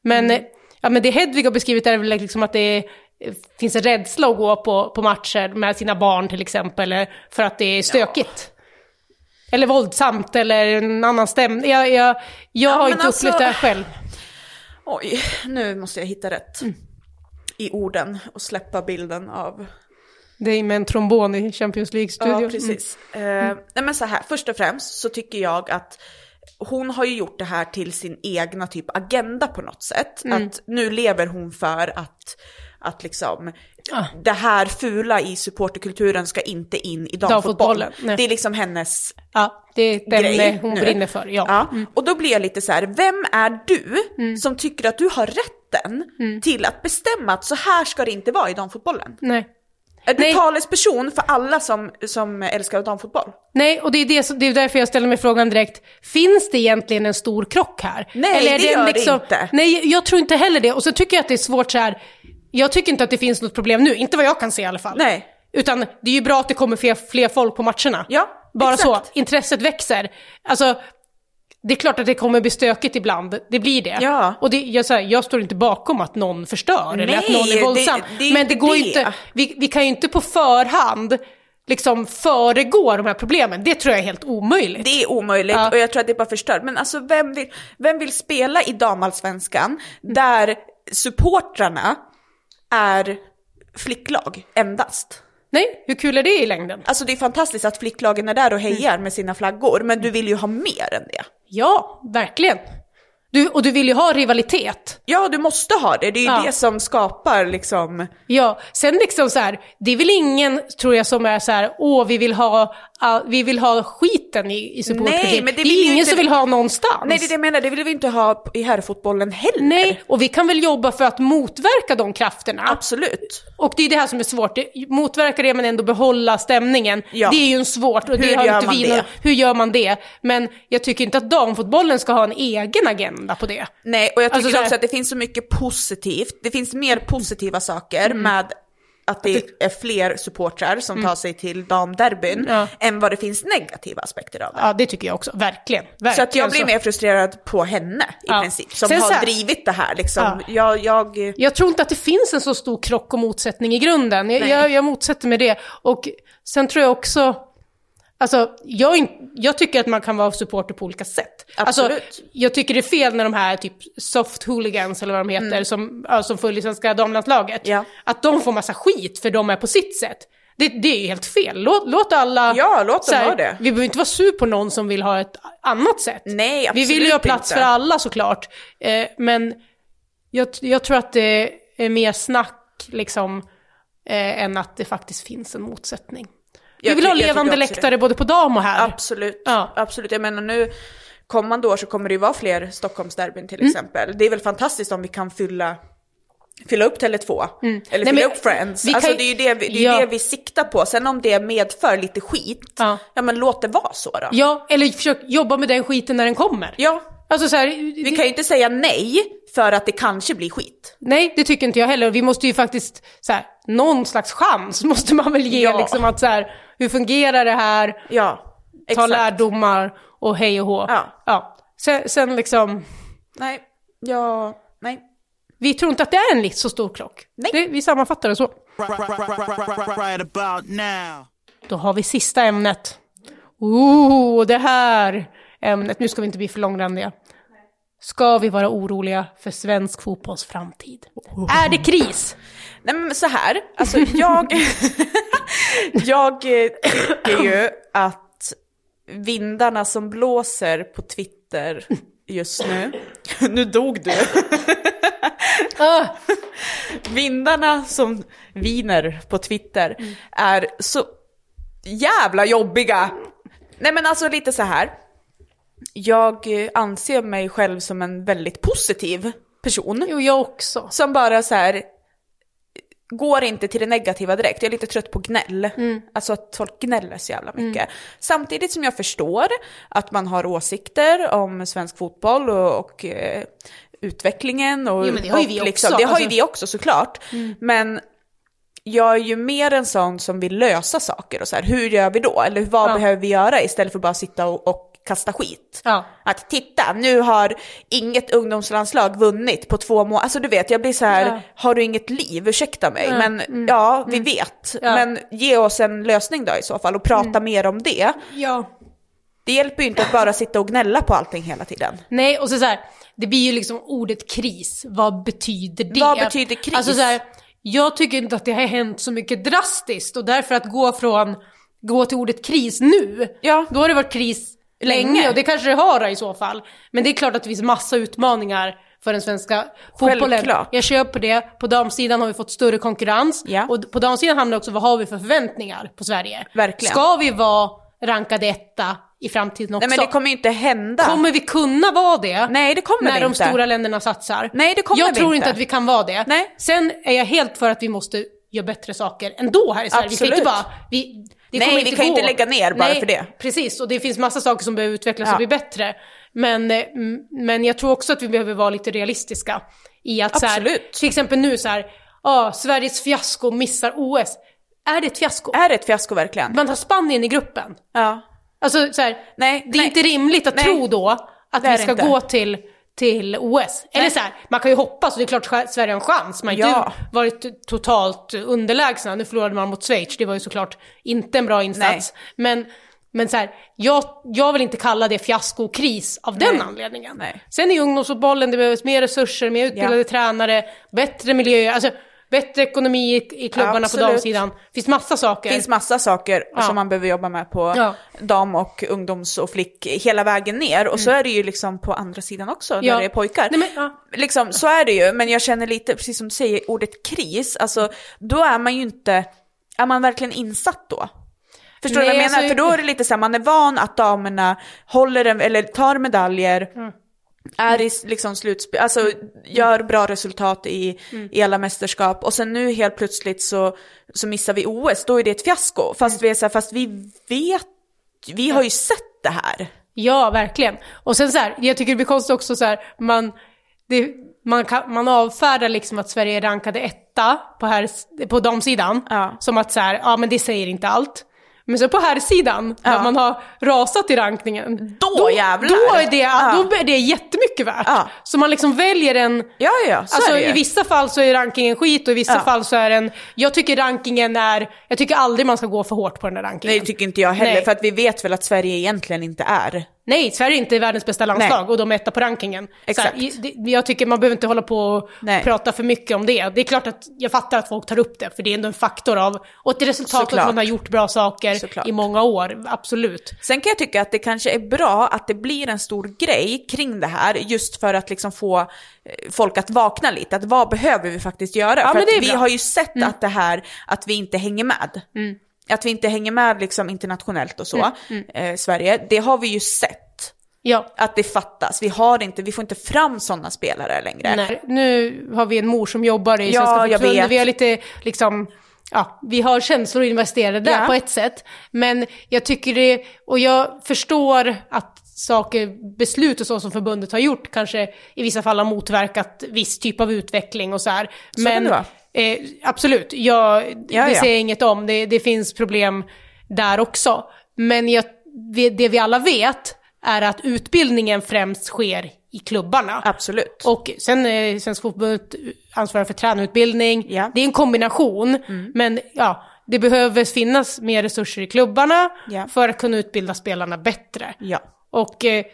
Men, Mm. ja, men det Hedvig har beskrivit är väl liksom att det eh, finns en rädsla att gå på, på matcher med sina barn till exempel, eh, för att det är stökigt. Eller våldsamt eller en annan stämning. Jag, jag, jag har inte alltså- upplevt det här själv. Oj, nu måste jag hitta rätt. Mm. I orden och släppa bilden av Det är med en trombon i Champions League-studion. Ja, precis. Eh, nej men så här, först och främst så tycker jag att hon har ju gjort det här till sin egna typ agenda på något sätt. Att nu lever hon för att, att liksom Ah. det här fula i supporterkulturen ska inte in i damfotboll. Damfotbollen. Det är liksom hennes Ja, det är ett grej ämne hon nu. brinner för. Ja. Mm. Och då blir jag lite så här, vem är du som tycker att du har rätten Mm. till att bestämma att så här ska det inte vara i damfotbollen? Nej. Är du Nej. talesperson för alla som, som älskar damfotboll? Nej, och det är, det, som- det är därför jag ställer mig frågan direkt. Finns det egentligen en stor krock här? Nej, är det en gör det inte. Nej, jag tror inte heller det. Och så tycker jag att det är svårt så här. Jag tycker inte att det finns något problem nu, inte vad jag kan se i alla fall. Nej. Utan det är ju bra att det kommer fler, fler folk på matcherna. Ja, Bara exakt. så, intresset växer. Alltså, det är klart att det kommer bli stökigt ibland, det blir det. Ja. Och det, jag, här, jag står inte bakom att någon förstör eller att Nej, någon är det- våldsam. det är Men det går det. inte, vi, vi kan ju inte på förhand liksom föregå de här problemen. Det tror jag är helt omöjligt. Det är omöjligt Ja. och jag tror att det är bara förstört. Men alltså vem vill, vem vill spela i damallsvenskan där supportrarna är flicklag endast? Nej, hur kul är det i längden? Alltså det är fantastiskt att flicklagen är där och hejar med sina flaggor, men du vill ju ha mer än det. Ja, verkligen. Du, och du vill ju ha rivalitet. Ja, du måste ha det. Det är Ja. det som skapar liksom... Ja, sen liksom så här, det är väl ingen, tror jag, som är så här, åh, vi vill ha, all, vi vill ha skiten i, i supportkultur. Nej, men det det, är ingen inte- som vill ha någonstans. Nej, det är det jag menar. Det vill vi inte ha i herrfotbollen heller. Nej, och vi kan väl jobba för att motverka de krafterna. Absolut. Och det är det här som är svårt. Det, motverka det men ändå behålla stämningen. Ja. Det är ju en svårt. Och det Hur har gör inte man vi det? någon- Hur gör man det? Men jag tycker inte att damfotbollen ska ha en egen agenda på det. Nej, och jag tycker Alltså också att det finns så mycket positivt. Det finns mer positiva saker Mm. med att det är fler supportrar som tar sig till damderbyn Mm. Ja. än vad det finns negativa aspekter av det. Ja, det tycker jag också. Verkligen. verkligen Så att jag blir mer frustrerad på henne i Ja. princip, som Sen har här- drivit det här liksom. Ja. Jag, jag, Jag tror inte att det finns en så stor krock och motsättning i grunden. Jag, jag, jag motsätter mig det. Och sen tror jag också, alltså jag, jag tycker att man kan vara supporter på olika sätt. Absolut. Alltså, jag tycker det är fel när de här typ soft hooligans eller vad de heter, som, ja, som följer svenska damlandslaget, Mm. Ja. att de får massa skit för de är på sitt sätt. Det, det är ju helt fel. Låt, låt alla... Ja, låt dem här, ha det. Vi behöver inte vara sur på någon som vill ha ett annat sätt. Nej, Vi vill ju ha absolut plats inte. för alla såklart. Eh, men jag, jag tror att det är mer snack liksom, eh, än att det faktiskt finns en motsättning. Vi Jag vill ty- ha levande läktare både på dam och här. Absolut, Ja. absolut. Jag menar nu, kommande år så kommer det ju vara fler Stockholmsderbyn till Mm. exempel. Det är väl fantastiskt om vi kan fylla, fylla upp Tele2. Eller Mm. Nej, fylla upp Friends. vi Alltså kan- det är ju det, vi- det, ju Ja. det vi siktar på. Sen om det medför lite skit, Ja. ja, men låt det vara så då. Ja, eller försök jobba med den skiten när den kommer. Ja, Alltså så här, vi kan ju inte säga nej för att det kanske blir skit. Nej, det tycker inte jag heller. Vi måste ju faktiskt, så här, någon slags chans måste man väl ge Ja. liksom att så här, hur fungerar det här? Ja, Ta exakt. lärdomar och hej och hå. Ja. ja. Sen, sen liksom, Nej, ja, nej. vi tror inte att det är en så stor krock. Nej. Det, vi sammanfattar det så. Right. Då har vi sista ämnet. Ooh, det här ämnet. Nu ska vi inte bli för långrandiga. Ska vi vara oroliga för svensk fotbolls framtid? Är det kris? Nej men så här, alltså jag, jag eh, tycker ju att vindarna som blåser på Twitter just nu, nu dog du, Ah, vindarna som viner på Twitter är så jävla jobbiga. Nej men alltså lite så här, jag eh, anser mig själv som en väldigt positiv person. jo, jag också. Som bara så här går inte till det negativa direkt. Jag är lite trött på gnäll. Alltså att folk gnäller så jävla mycket. Samtidigt som jag förstår att man har åsikter om svensk fotboll och, och eh, utvecklingen. Och, Jo, men det har ju vi liksom, också. Det har ju Alltså- vi också såklart. Men jag är ju mer en sån som vill lösa saker och så här, hur gör vi då? Eller vad Ja. behöver vi göra istället för bara sitta och, och kasta skit? Ja. Att titta, nu har inget ungdomslandslag vunnit på två månader. Alltså du vet, jag blir så här, Ja. har du inget liv? Ursäkta mig. Ja. Men Mm. ja, vi vet. Ja. Men ge oss en lösning då i så fall och prata mer om det. Ja. Det hjälper ju inte att bara sitta och gnälla på allting hela tiden. Nej, och så, så här, det blir ju liksom ordet kris. Vad betyder det? Vad betyder kris? Alltså så här, jag tycker inte att det har hänt så mycket drastiskt och därför att gå från, gå till ordet kris nu, Ja. då har det varit kris länge, och det kanske det har i så fall. Men det är klart att det finns massa utmaningar för den svenska fotbollen. Självklart. Jag köper det. På damsidan har vi fått större konkurrens. Ja. Och på damsidan handlar det också om vad har vi för förväntningar på Sverige. Verkligen. Ska vi vara rankade etta i framtiden också? Nej men det kommer ju inte hända. Kommer vi kunna vara det? Nej, det kommer när vi de inte. stora länderna satsar? Nej, det kommer Jag vi tror inte. inte att vi kan vara det. Nej. Sen är jag helt för att vi måste göra bättre saker ändå här i Sverige. Inte Absolut. Vi, det Nej, vi kan gå. inte lägga ner bara Nej, för det. Precis, och det finns massa saker som behöver utvecklas Ja. och bli bättre. Men, eh, men jag tror också att vi behöver vara lite realistiska i att så här, Absolut. till exempel nu så här, ah, Sveriges fiasko missar OS. Är det ett fiasko? Är det ett fiasko verkligen? Man tar Spanien i gruppen. Ja. Alltså så här, Nej, det är nej. inte rimligt att Nej. tro då att vi ska inte. gå till, till OS. Eller Nej. så här, man kan ju hoppas och det är klart Sverige har en chans. Man har Ja. inte varit totalt underlägsna. Nu förlorade man mot Schweiz, det var ju såklart inte en bra insats. Men, men så här, jag, jag vill inte kalla det fiasko och kris av den Nej. anledningen. Nej. Sen ju ungdomsfotbollen, det behövs mer resurser, mer utbildade Ja. tränare, bättre miljö, alltså bättre ekonomi i, i klubbarna på Absolut. damsidan. Det finns massa saker. Det finns massa saker Ja. som man behöver jobba med på Ja. dam och ungdoms och flick hela vägen ner. Och så är det ju liksom på andra sidan också, Mm. Ja. där det är pojkar. Nej, men, ja. Liksom, så är det ju, men jag känner lite, precis som du säger, ordet kris, alltså då är man ju inte, är man verkligen insatt då? Förstår du vad jag Nej, menar? alltså- För då är det lite så här, man är van att damerna håller en, eller tar medaljer, Mm. Är i liksom slutspel, alltså gör bra resultat i, Mm. i alla mästerskap och sen nu helt plötsligt så, så missar vi OS, då är det ett fiasko. Fast Mm. vi är så här, fast vi vet, vi har ju sett det här. Ja, verkligen. Och sen så här, jag tycker det blir konstigt också så här, man, det, man, kan, man avfärdar liksom att Sverige är rankade etta på, här, på damsidan. Ja. Som att så här, ja men det säger inte allt. Men så på här sidan Ja. där man har rasat i rankningen. Då jävlar. Då är det, Ja. då är det jättemycket värt. Ja. Så man liksom väljer en, Ja, ja, så Alltså är det i vissa fall så är rankingen skit och i vissa Ja. fall så är den, jag tycker rankingen är, jag tycker aldrig man ska gå för hårt på den där rankingen. Nej, det tycker inte jag heller, Nej. för att vi vet väl att Sverige egentligen inte är. Nej, Sverige är inte världens bästa landslag Nej. och de är etta på rankingen. Exakt. Här, jag tycker man behöver inte hålla på och Nej. prata för mycket om det. Det är klart att jag fattar att folk tar upp det, för det är ändå en faktor av, och ett resultat Såklart. att man har gjort bra saker Såklart. i många år, absolut. Sen kan jag tycka att det kanske är bra att det blir en stor grej kring det här, just för att liksom få eh, folk att vakna lite, att vad behöver vi faktiskt göra? Ja, för vi. Mm. har ju sett att det här, att vi inte hänger med. Att vi inte hänger med liksom internationellt och så, Mm, Eh, Sverige, det har vi ju sett. Ja. Att det fattas, vi har inte, vi får inte fram sådana spelare längre. Nej. Nu har vi en mor som jobbar i Ja, Svenska vet. Vi har lite, liksom, ja, vi har känslor investerade där Ja. på ett sätt. Men jag tycker det, och jag förstår att saker, beslut och så som förbundet har gjort kanske i vissa fall har motverkat viss typ av utveckling och så här. kan Men. Eh, absolut, jag, Ja, det säger jag inget om. Det, det finns problem där också. Men jag, det vi alla vet är att utbildningen främst sker i klubbarna. Absolut. Och sen är Svenska Fotbollförbundet ansvarar för tränarutbildning. Ja. Mm. Det är en kombination, men ja, det behöver finnas mer resurser i klubbarna Ja. för att kunna utbilda spelarna bättre. Ja. Och eh,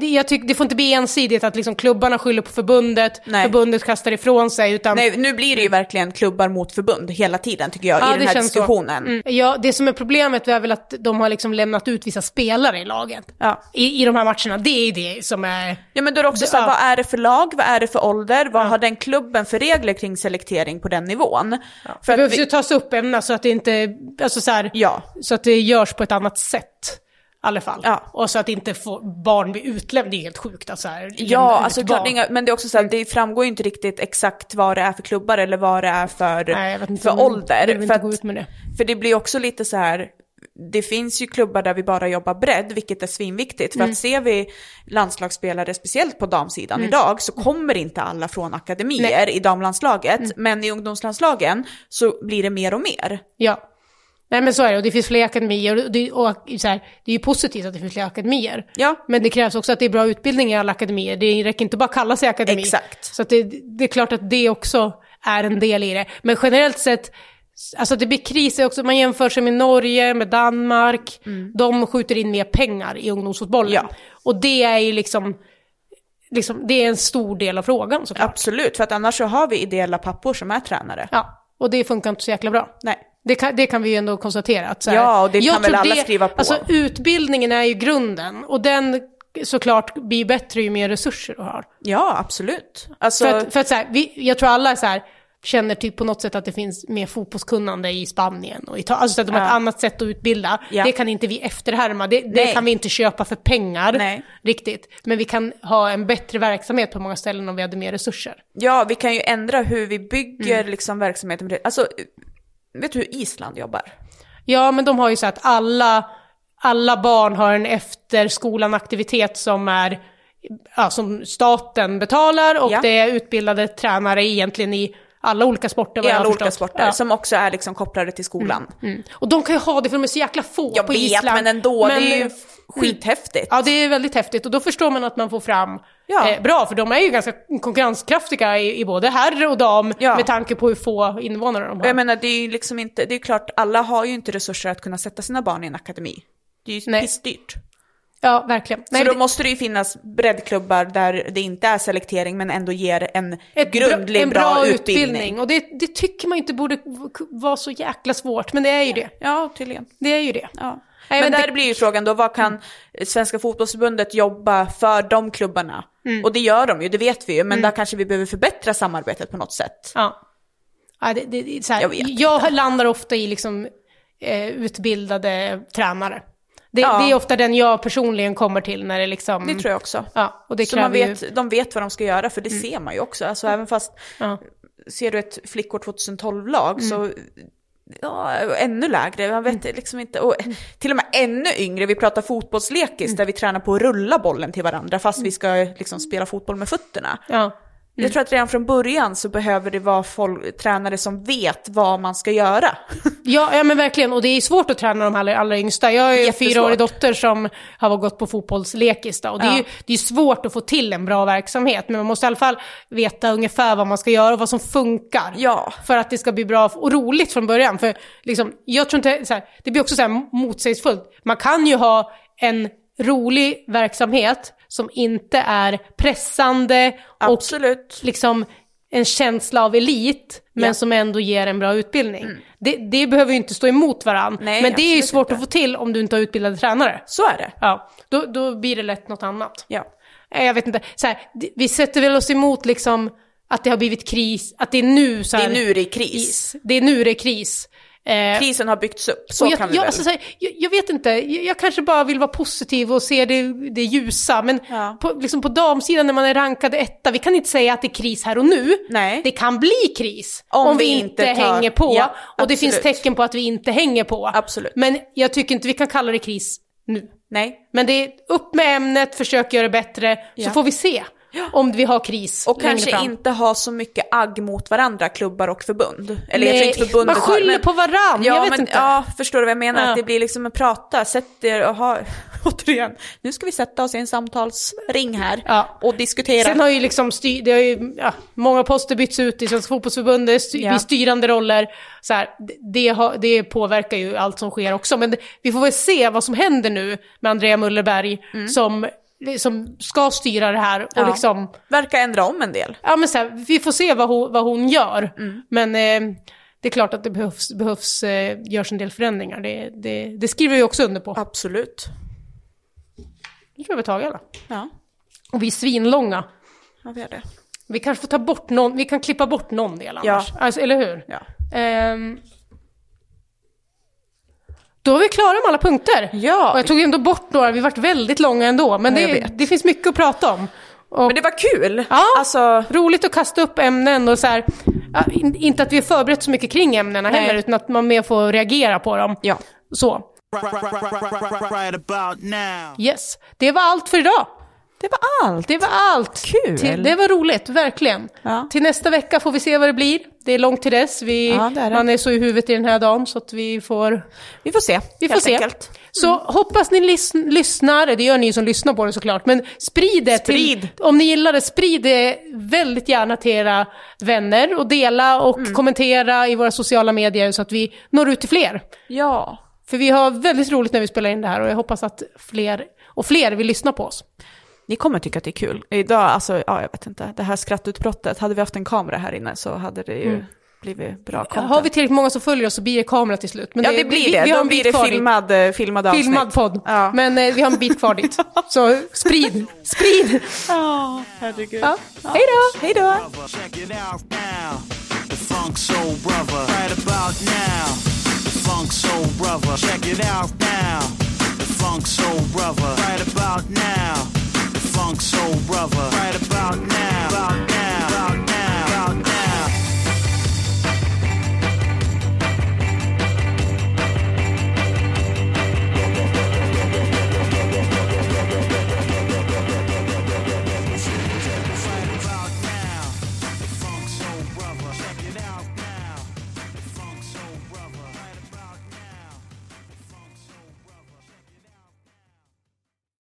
jag tycker det får inte bli ensidigt att liksom klubbarna skyller på förbundet, Nej. förbundet kastar ifrån sig, utan Nej, nu blir det ju verkligen klubbar mot förbund hela tiden tycker jag, Ja, i den här diskussionen. Mm. Ja, det som är problemet är väl att de har liksom lämnat ut vissa spelare i laget. Ja. I, I de här matcherna, det är det som är... Ja men då är det också Det- så här, ja. vad är det för lag, vad är det för ålder, vad har den klubben för regler kring selektering på den nivån? För Det behövs vi, ju tas upp ämnen så att det inte, alltså så här, Ja. så att det görs på ett annat sätt. Alla fall. Ja. Och så att inte får, barn blir utlämnade, det är helt sjukt. Alltså, här, ja, alltså klart, inga- men det är också så här, det framgår ju inte riktigt exakt vad det är för klubbar eller vad det är för, Nej, jag vet inte för ålder. För, att, för det blir också lite så här, det finns ju klubbar där vi bara jobbar bredd, vilket är svinviktigt. För Mm. att ser vi landslagsspelare, speciellt på damsidan Mm. idag, så kommer inte alla från akademier i damlandslaget. Mm. Men i ungdomslandslagen så blir det mer och mer. Ja. Nej men så är det, och det finns fler akademier. Och det, och så här, det är ju positivt att det finns fler akademier. Ja. Men det krävs också att det är bra utbildning i alla akademier. Det räcker inte bara att kalla sig akademi. Exakt. Så det, det är klart att det också är en del i det. Men generellt sett, alltså det blir kriser också. Man jämför sig med Norge, med Danmark. De skjuter in mer pengar i ungdomsfotbollen. Mm. Ja. Och det är ju liksom, liksom, det är en stor del av frågan såklart. Absolut, för att annars så har vi ideella pappor som är tränare. Ja, och det funkar inte så jäkla bra. Nej. Det kan, det kan vi ju ändå konstatera. Att Ja, och det kan väl alla skriva på. Alltså utbildningen är ju grunden och den såklart blir bättre ju mer resurser du har. Ja, absolut. Alltså, För att, för att så här, vi, jag tror alla är så här, känner typ på något sätt att det finns mer fotbollskunnande i Spanien och Italien. Alltså så att de har ett Ja. annat sätt att utbilda. Ja. Det kan inte vi efterhärma. Det, det kan vi inte köpa för pengar Nej. riktigt. Men vi kan ha en bättre verksamhet på många ställen om vi hade mer resurser. ja, vi kan ju ändra hur vi bygger Mm. liksom verksamheten. Alltså, vet du hur Island jobbar? Ja, men de har ju så att alla, alla barn har en efterskolan-aktivitet som är ja, som staten betalar och Ja. det är utbildade tränare egentligen i alla olika sporter. vad I jag alla olika förstått. sporter, Ja. som också är liksom kopplade till skolan. Mm. Och de kan ju ha det för de är så jäkla få Jag på vet, Island. men ändå, Men, det är ju eh, skithäftigt. Ja, det är väldigt häftigt och då förstår man att man får fram Ja. eh, bra, för de är ju ganska konkurrenskraftiga i, i både herr och dam Ja. med tanke på hur få invånare de har. jag menar, det är ju liksom inte, det är klart, alla har ju inte resurser att kunna sätta sina barn i en akademi. Det är ju pissdyrt. Ja, verkligen. Så då det- måste det ju finnas breddklubbar där det inte är selektering men ändå ger en ett grundlig en bra, utbildning. utbildning. Och det, det tycker man inte borde vara så jäkla svårt, men det är ju det. Ja, tydligen. Det är ju det. Ja. Nej, men men där det- blir ju frågan då, vad kan Svenska fotbollsförbundet jobba för de klubbarna? Och det gör de ju, det vet vi ju, men där kanske vi behöver förbättra samarbetet på något sätt. Ja. ja det, det, så här, Jag jag landar ofta i liksom, eh, utbildade tränare. Det, Ja. det är ofta den jag personligen kommer till när det liksom... Det tror jag också. Ja, och det Så man vet, ju... de vet vad de ska göra, för det ser man ju också. Alltså även fast, Ja. ser du ett flickor 2012-lag så, ja, ännu lägre. Man vet liksom inte, och till och med ännu yngre, vi pratar fotbollslekis där vi tränar på att rulla bollen till varandra fast vi ska liksom spela fotboll med fötterna. Ja. Jag tror att redan från början så behöver det vara folk, tränare som vet vad man ska göra. Ja, ja, men verkligen. Och det är svårt att träna de allra, allra yngsta. Jag har ju en fyraårig dotter som har gått på fotbollslekis. Då. Och det är Ja. ju det är svårt att få till en bra verksamhet. Men man måste i alla fall veta ungefär vad man ska göra och vad som funkar. Ja. För att det ska bli bra och roligt från början. För liksom, jag tror inte, här, det blir också så här motsägelsefullt. Man kan ju ha en rolig verksamhet som inte är pressande och Absolut. liksom en känsla av elit, men. Mm. som ändå ger en bra utbildning. Det, det behöver ju inte stå emot varandra. Men det är ju svårt inte. att få till om du inte har utbildade tränare. Så är det. Ja, då, då blir det lätt något annat. Ja. Eh, Jag vet inte, så här, det- vi sätter väl oss emot liksom att det har blivit kris, att det är nu så Det här, är nu det är kris. Det är nu det är kris. Eh, Krisen har byggts upp, så jag, kan vi jag, väl. alltså, så här, jag, jag vet inte, jag, kanske bara vill vara positiv och se det, det ljusa. Men Ja. på, liksom på damsidan när man är rankad etta, vi kan inte säga att det är kris här och nu. Nej. Det kan bli kris om, Om vi vi inte tar- hänger på. Ja, och det finns tecken på att vi inte hänger på. Absolut. Men jag tycker inte vi kan kalla det kris nu. Nej. Men det är upp med ämnet, försök göra det bättre, så Ja. får vi se om vi har kris Och kanske fram. inte ha så mycket agg mot varandra, klubbar och förbund. Eller Nej, inte förbundet man skyller på varann, ja, jag vet men, inte. Ja, förstår du vad jag menar? Ja. Att det blir liksom en prata, sätt er och ha, återigen, nu ska vi sätta oss i en samtalsring här Ja. och diskutera. Sen har ju liksom styr, det har ju, ja, många poster bytts ut i Svenska fotbollsförbundet, styr, Ja. i styrande roller. Så här, det- det, har, det påverkar ju allt som sker också. Men det, vi får väl se vad som händer nu med Andrea Mullerberg som, som ska styra det här. Och Ja. liksom, Verkar ändra om en del. ja, men så här, vi får se vad hon, vad hon gör. Mm. Men eh, det är klart att det behövs, behövs eh, görs en del förändringar. Det, det, det skriver vi också under på. Absolut. Det tror jag vi tar alla. Ja, Och vi är svinlånga. ja vi gör det. Vi kanske får ta bort någon, vi kan klippa bort någon del annars. Ja. Alltså, eller hur? Ja. Ehm, då är vi klara med alla punkter. Ja. Och jag tog ändå bort några, vi varit väldigt långa ändå. Men Ja, det, det finns mycket att prata om. Och Men det var kul! Ja. Alltså, roligt att kasta upp ämnen och så här, ja, in, inte att vi har förberett så mycket kring ämnena Nej. heller, utan att man mer får reagera på dem. ja. Så, Right, right, right, right, right, right, right about now. yes. Det var allt för idag. Det var allt. Det var allt. Kul. Till, det var roligt, verkligen. Ja. Till nästa vecka får vi se vad det blir. Det är långt till dess. Vi, Ja, är. Man är så i huvudet i den här dagen så att vi får, Vi får se, vi får se. enkelt. Så hoppas ni lys- lyssnar, det gör ni som lyssnar på det såklart, men sprid det. Sprid. Till, om ni gillar det, sprid det väldigt gärna till era vänner och dela och Mm. kommentera i våra sociala medier så att vi når ut till fler. Ja. För vi har väldigt roligt när vi spelar in det här och jag hoppas att fler och fler vill lyssna på oss. Ni kommer tycka att det är kul. Idag, alltså, ja jag vet inte, det här skrattutbrottet, hade vi haft en kamera här inne så hade det ju blir vi bra content. har vi tillräckligt många som följer oss så blir det kamera till slut. Men Ja, det blir vi, det. Vi har Då en blir bit det dit. filmad, eh, filmad avsnitt. Filmad podd. Ja. Men eh, vi har en bit kvar dit. Så sprid, sprid! Ja, herregud. Ja. Hej då! Hej då! brother. Check it out now. The Funk Soul Brother. Right about now. The Funk Soul Brother. Check it out now. The Funk Soul Brother. Right about now. funk soul brother. Right about now. About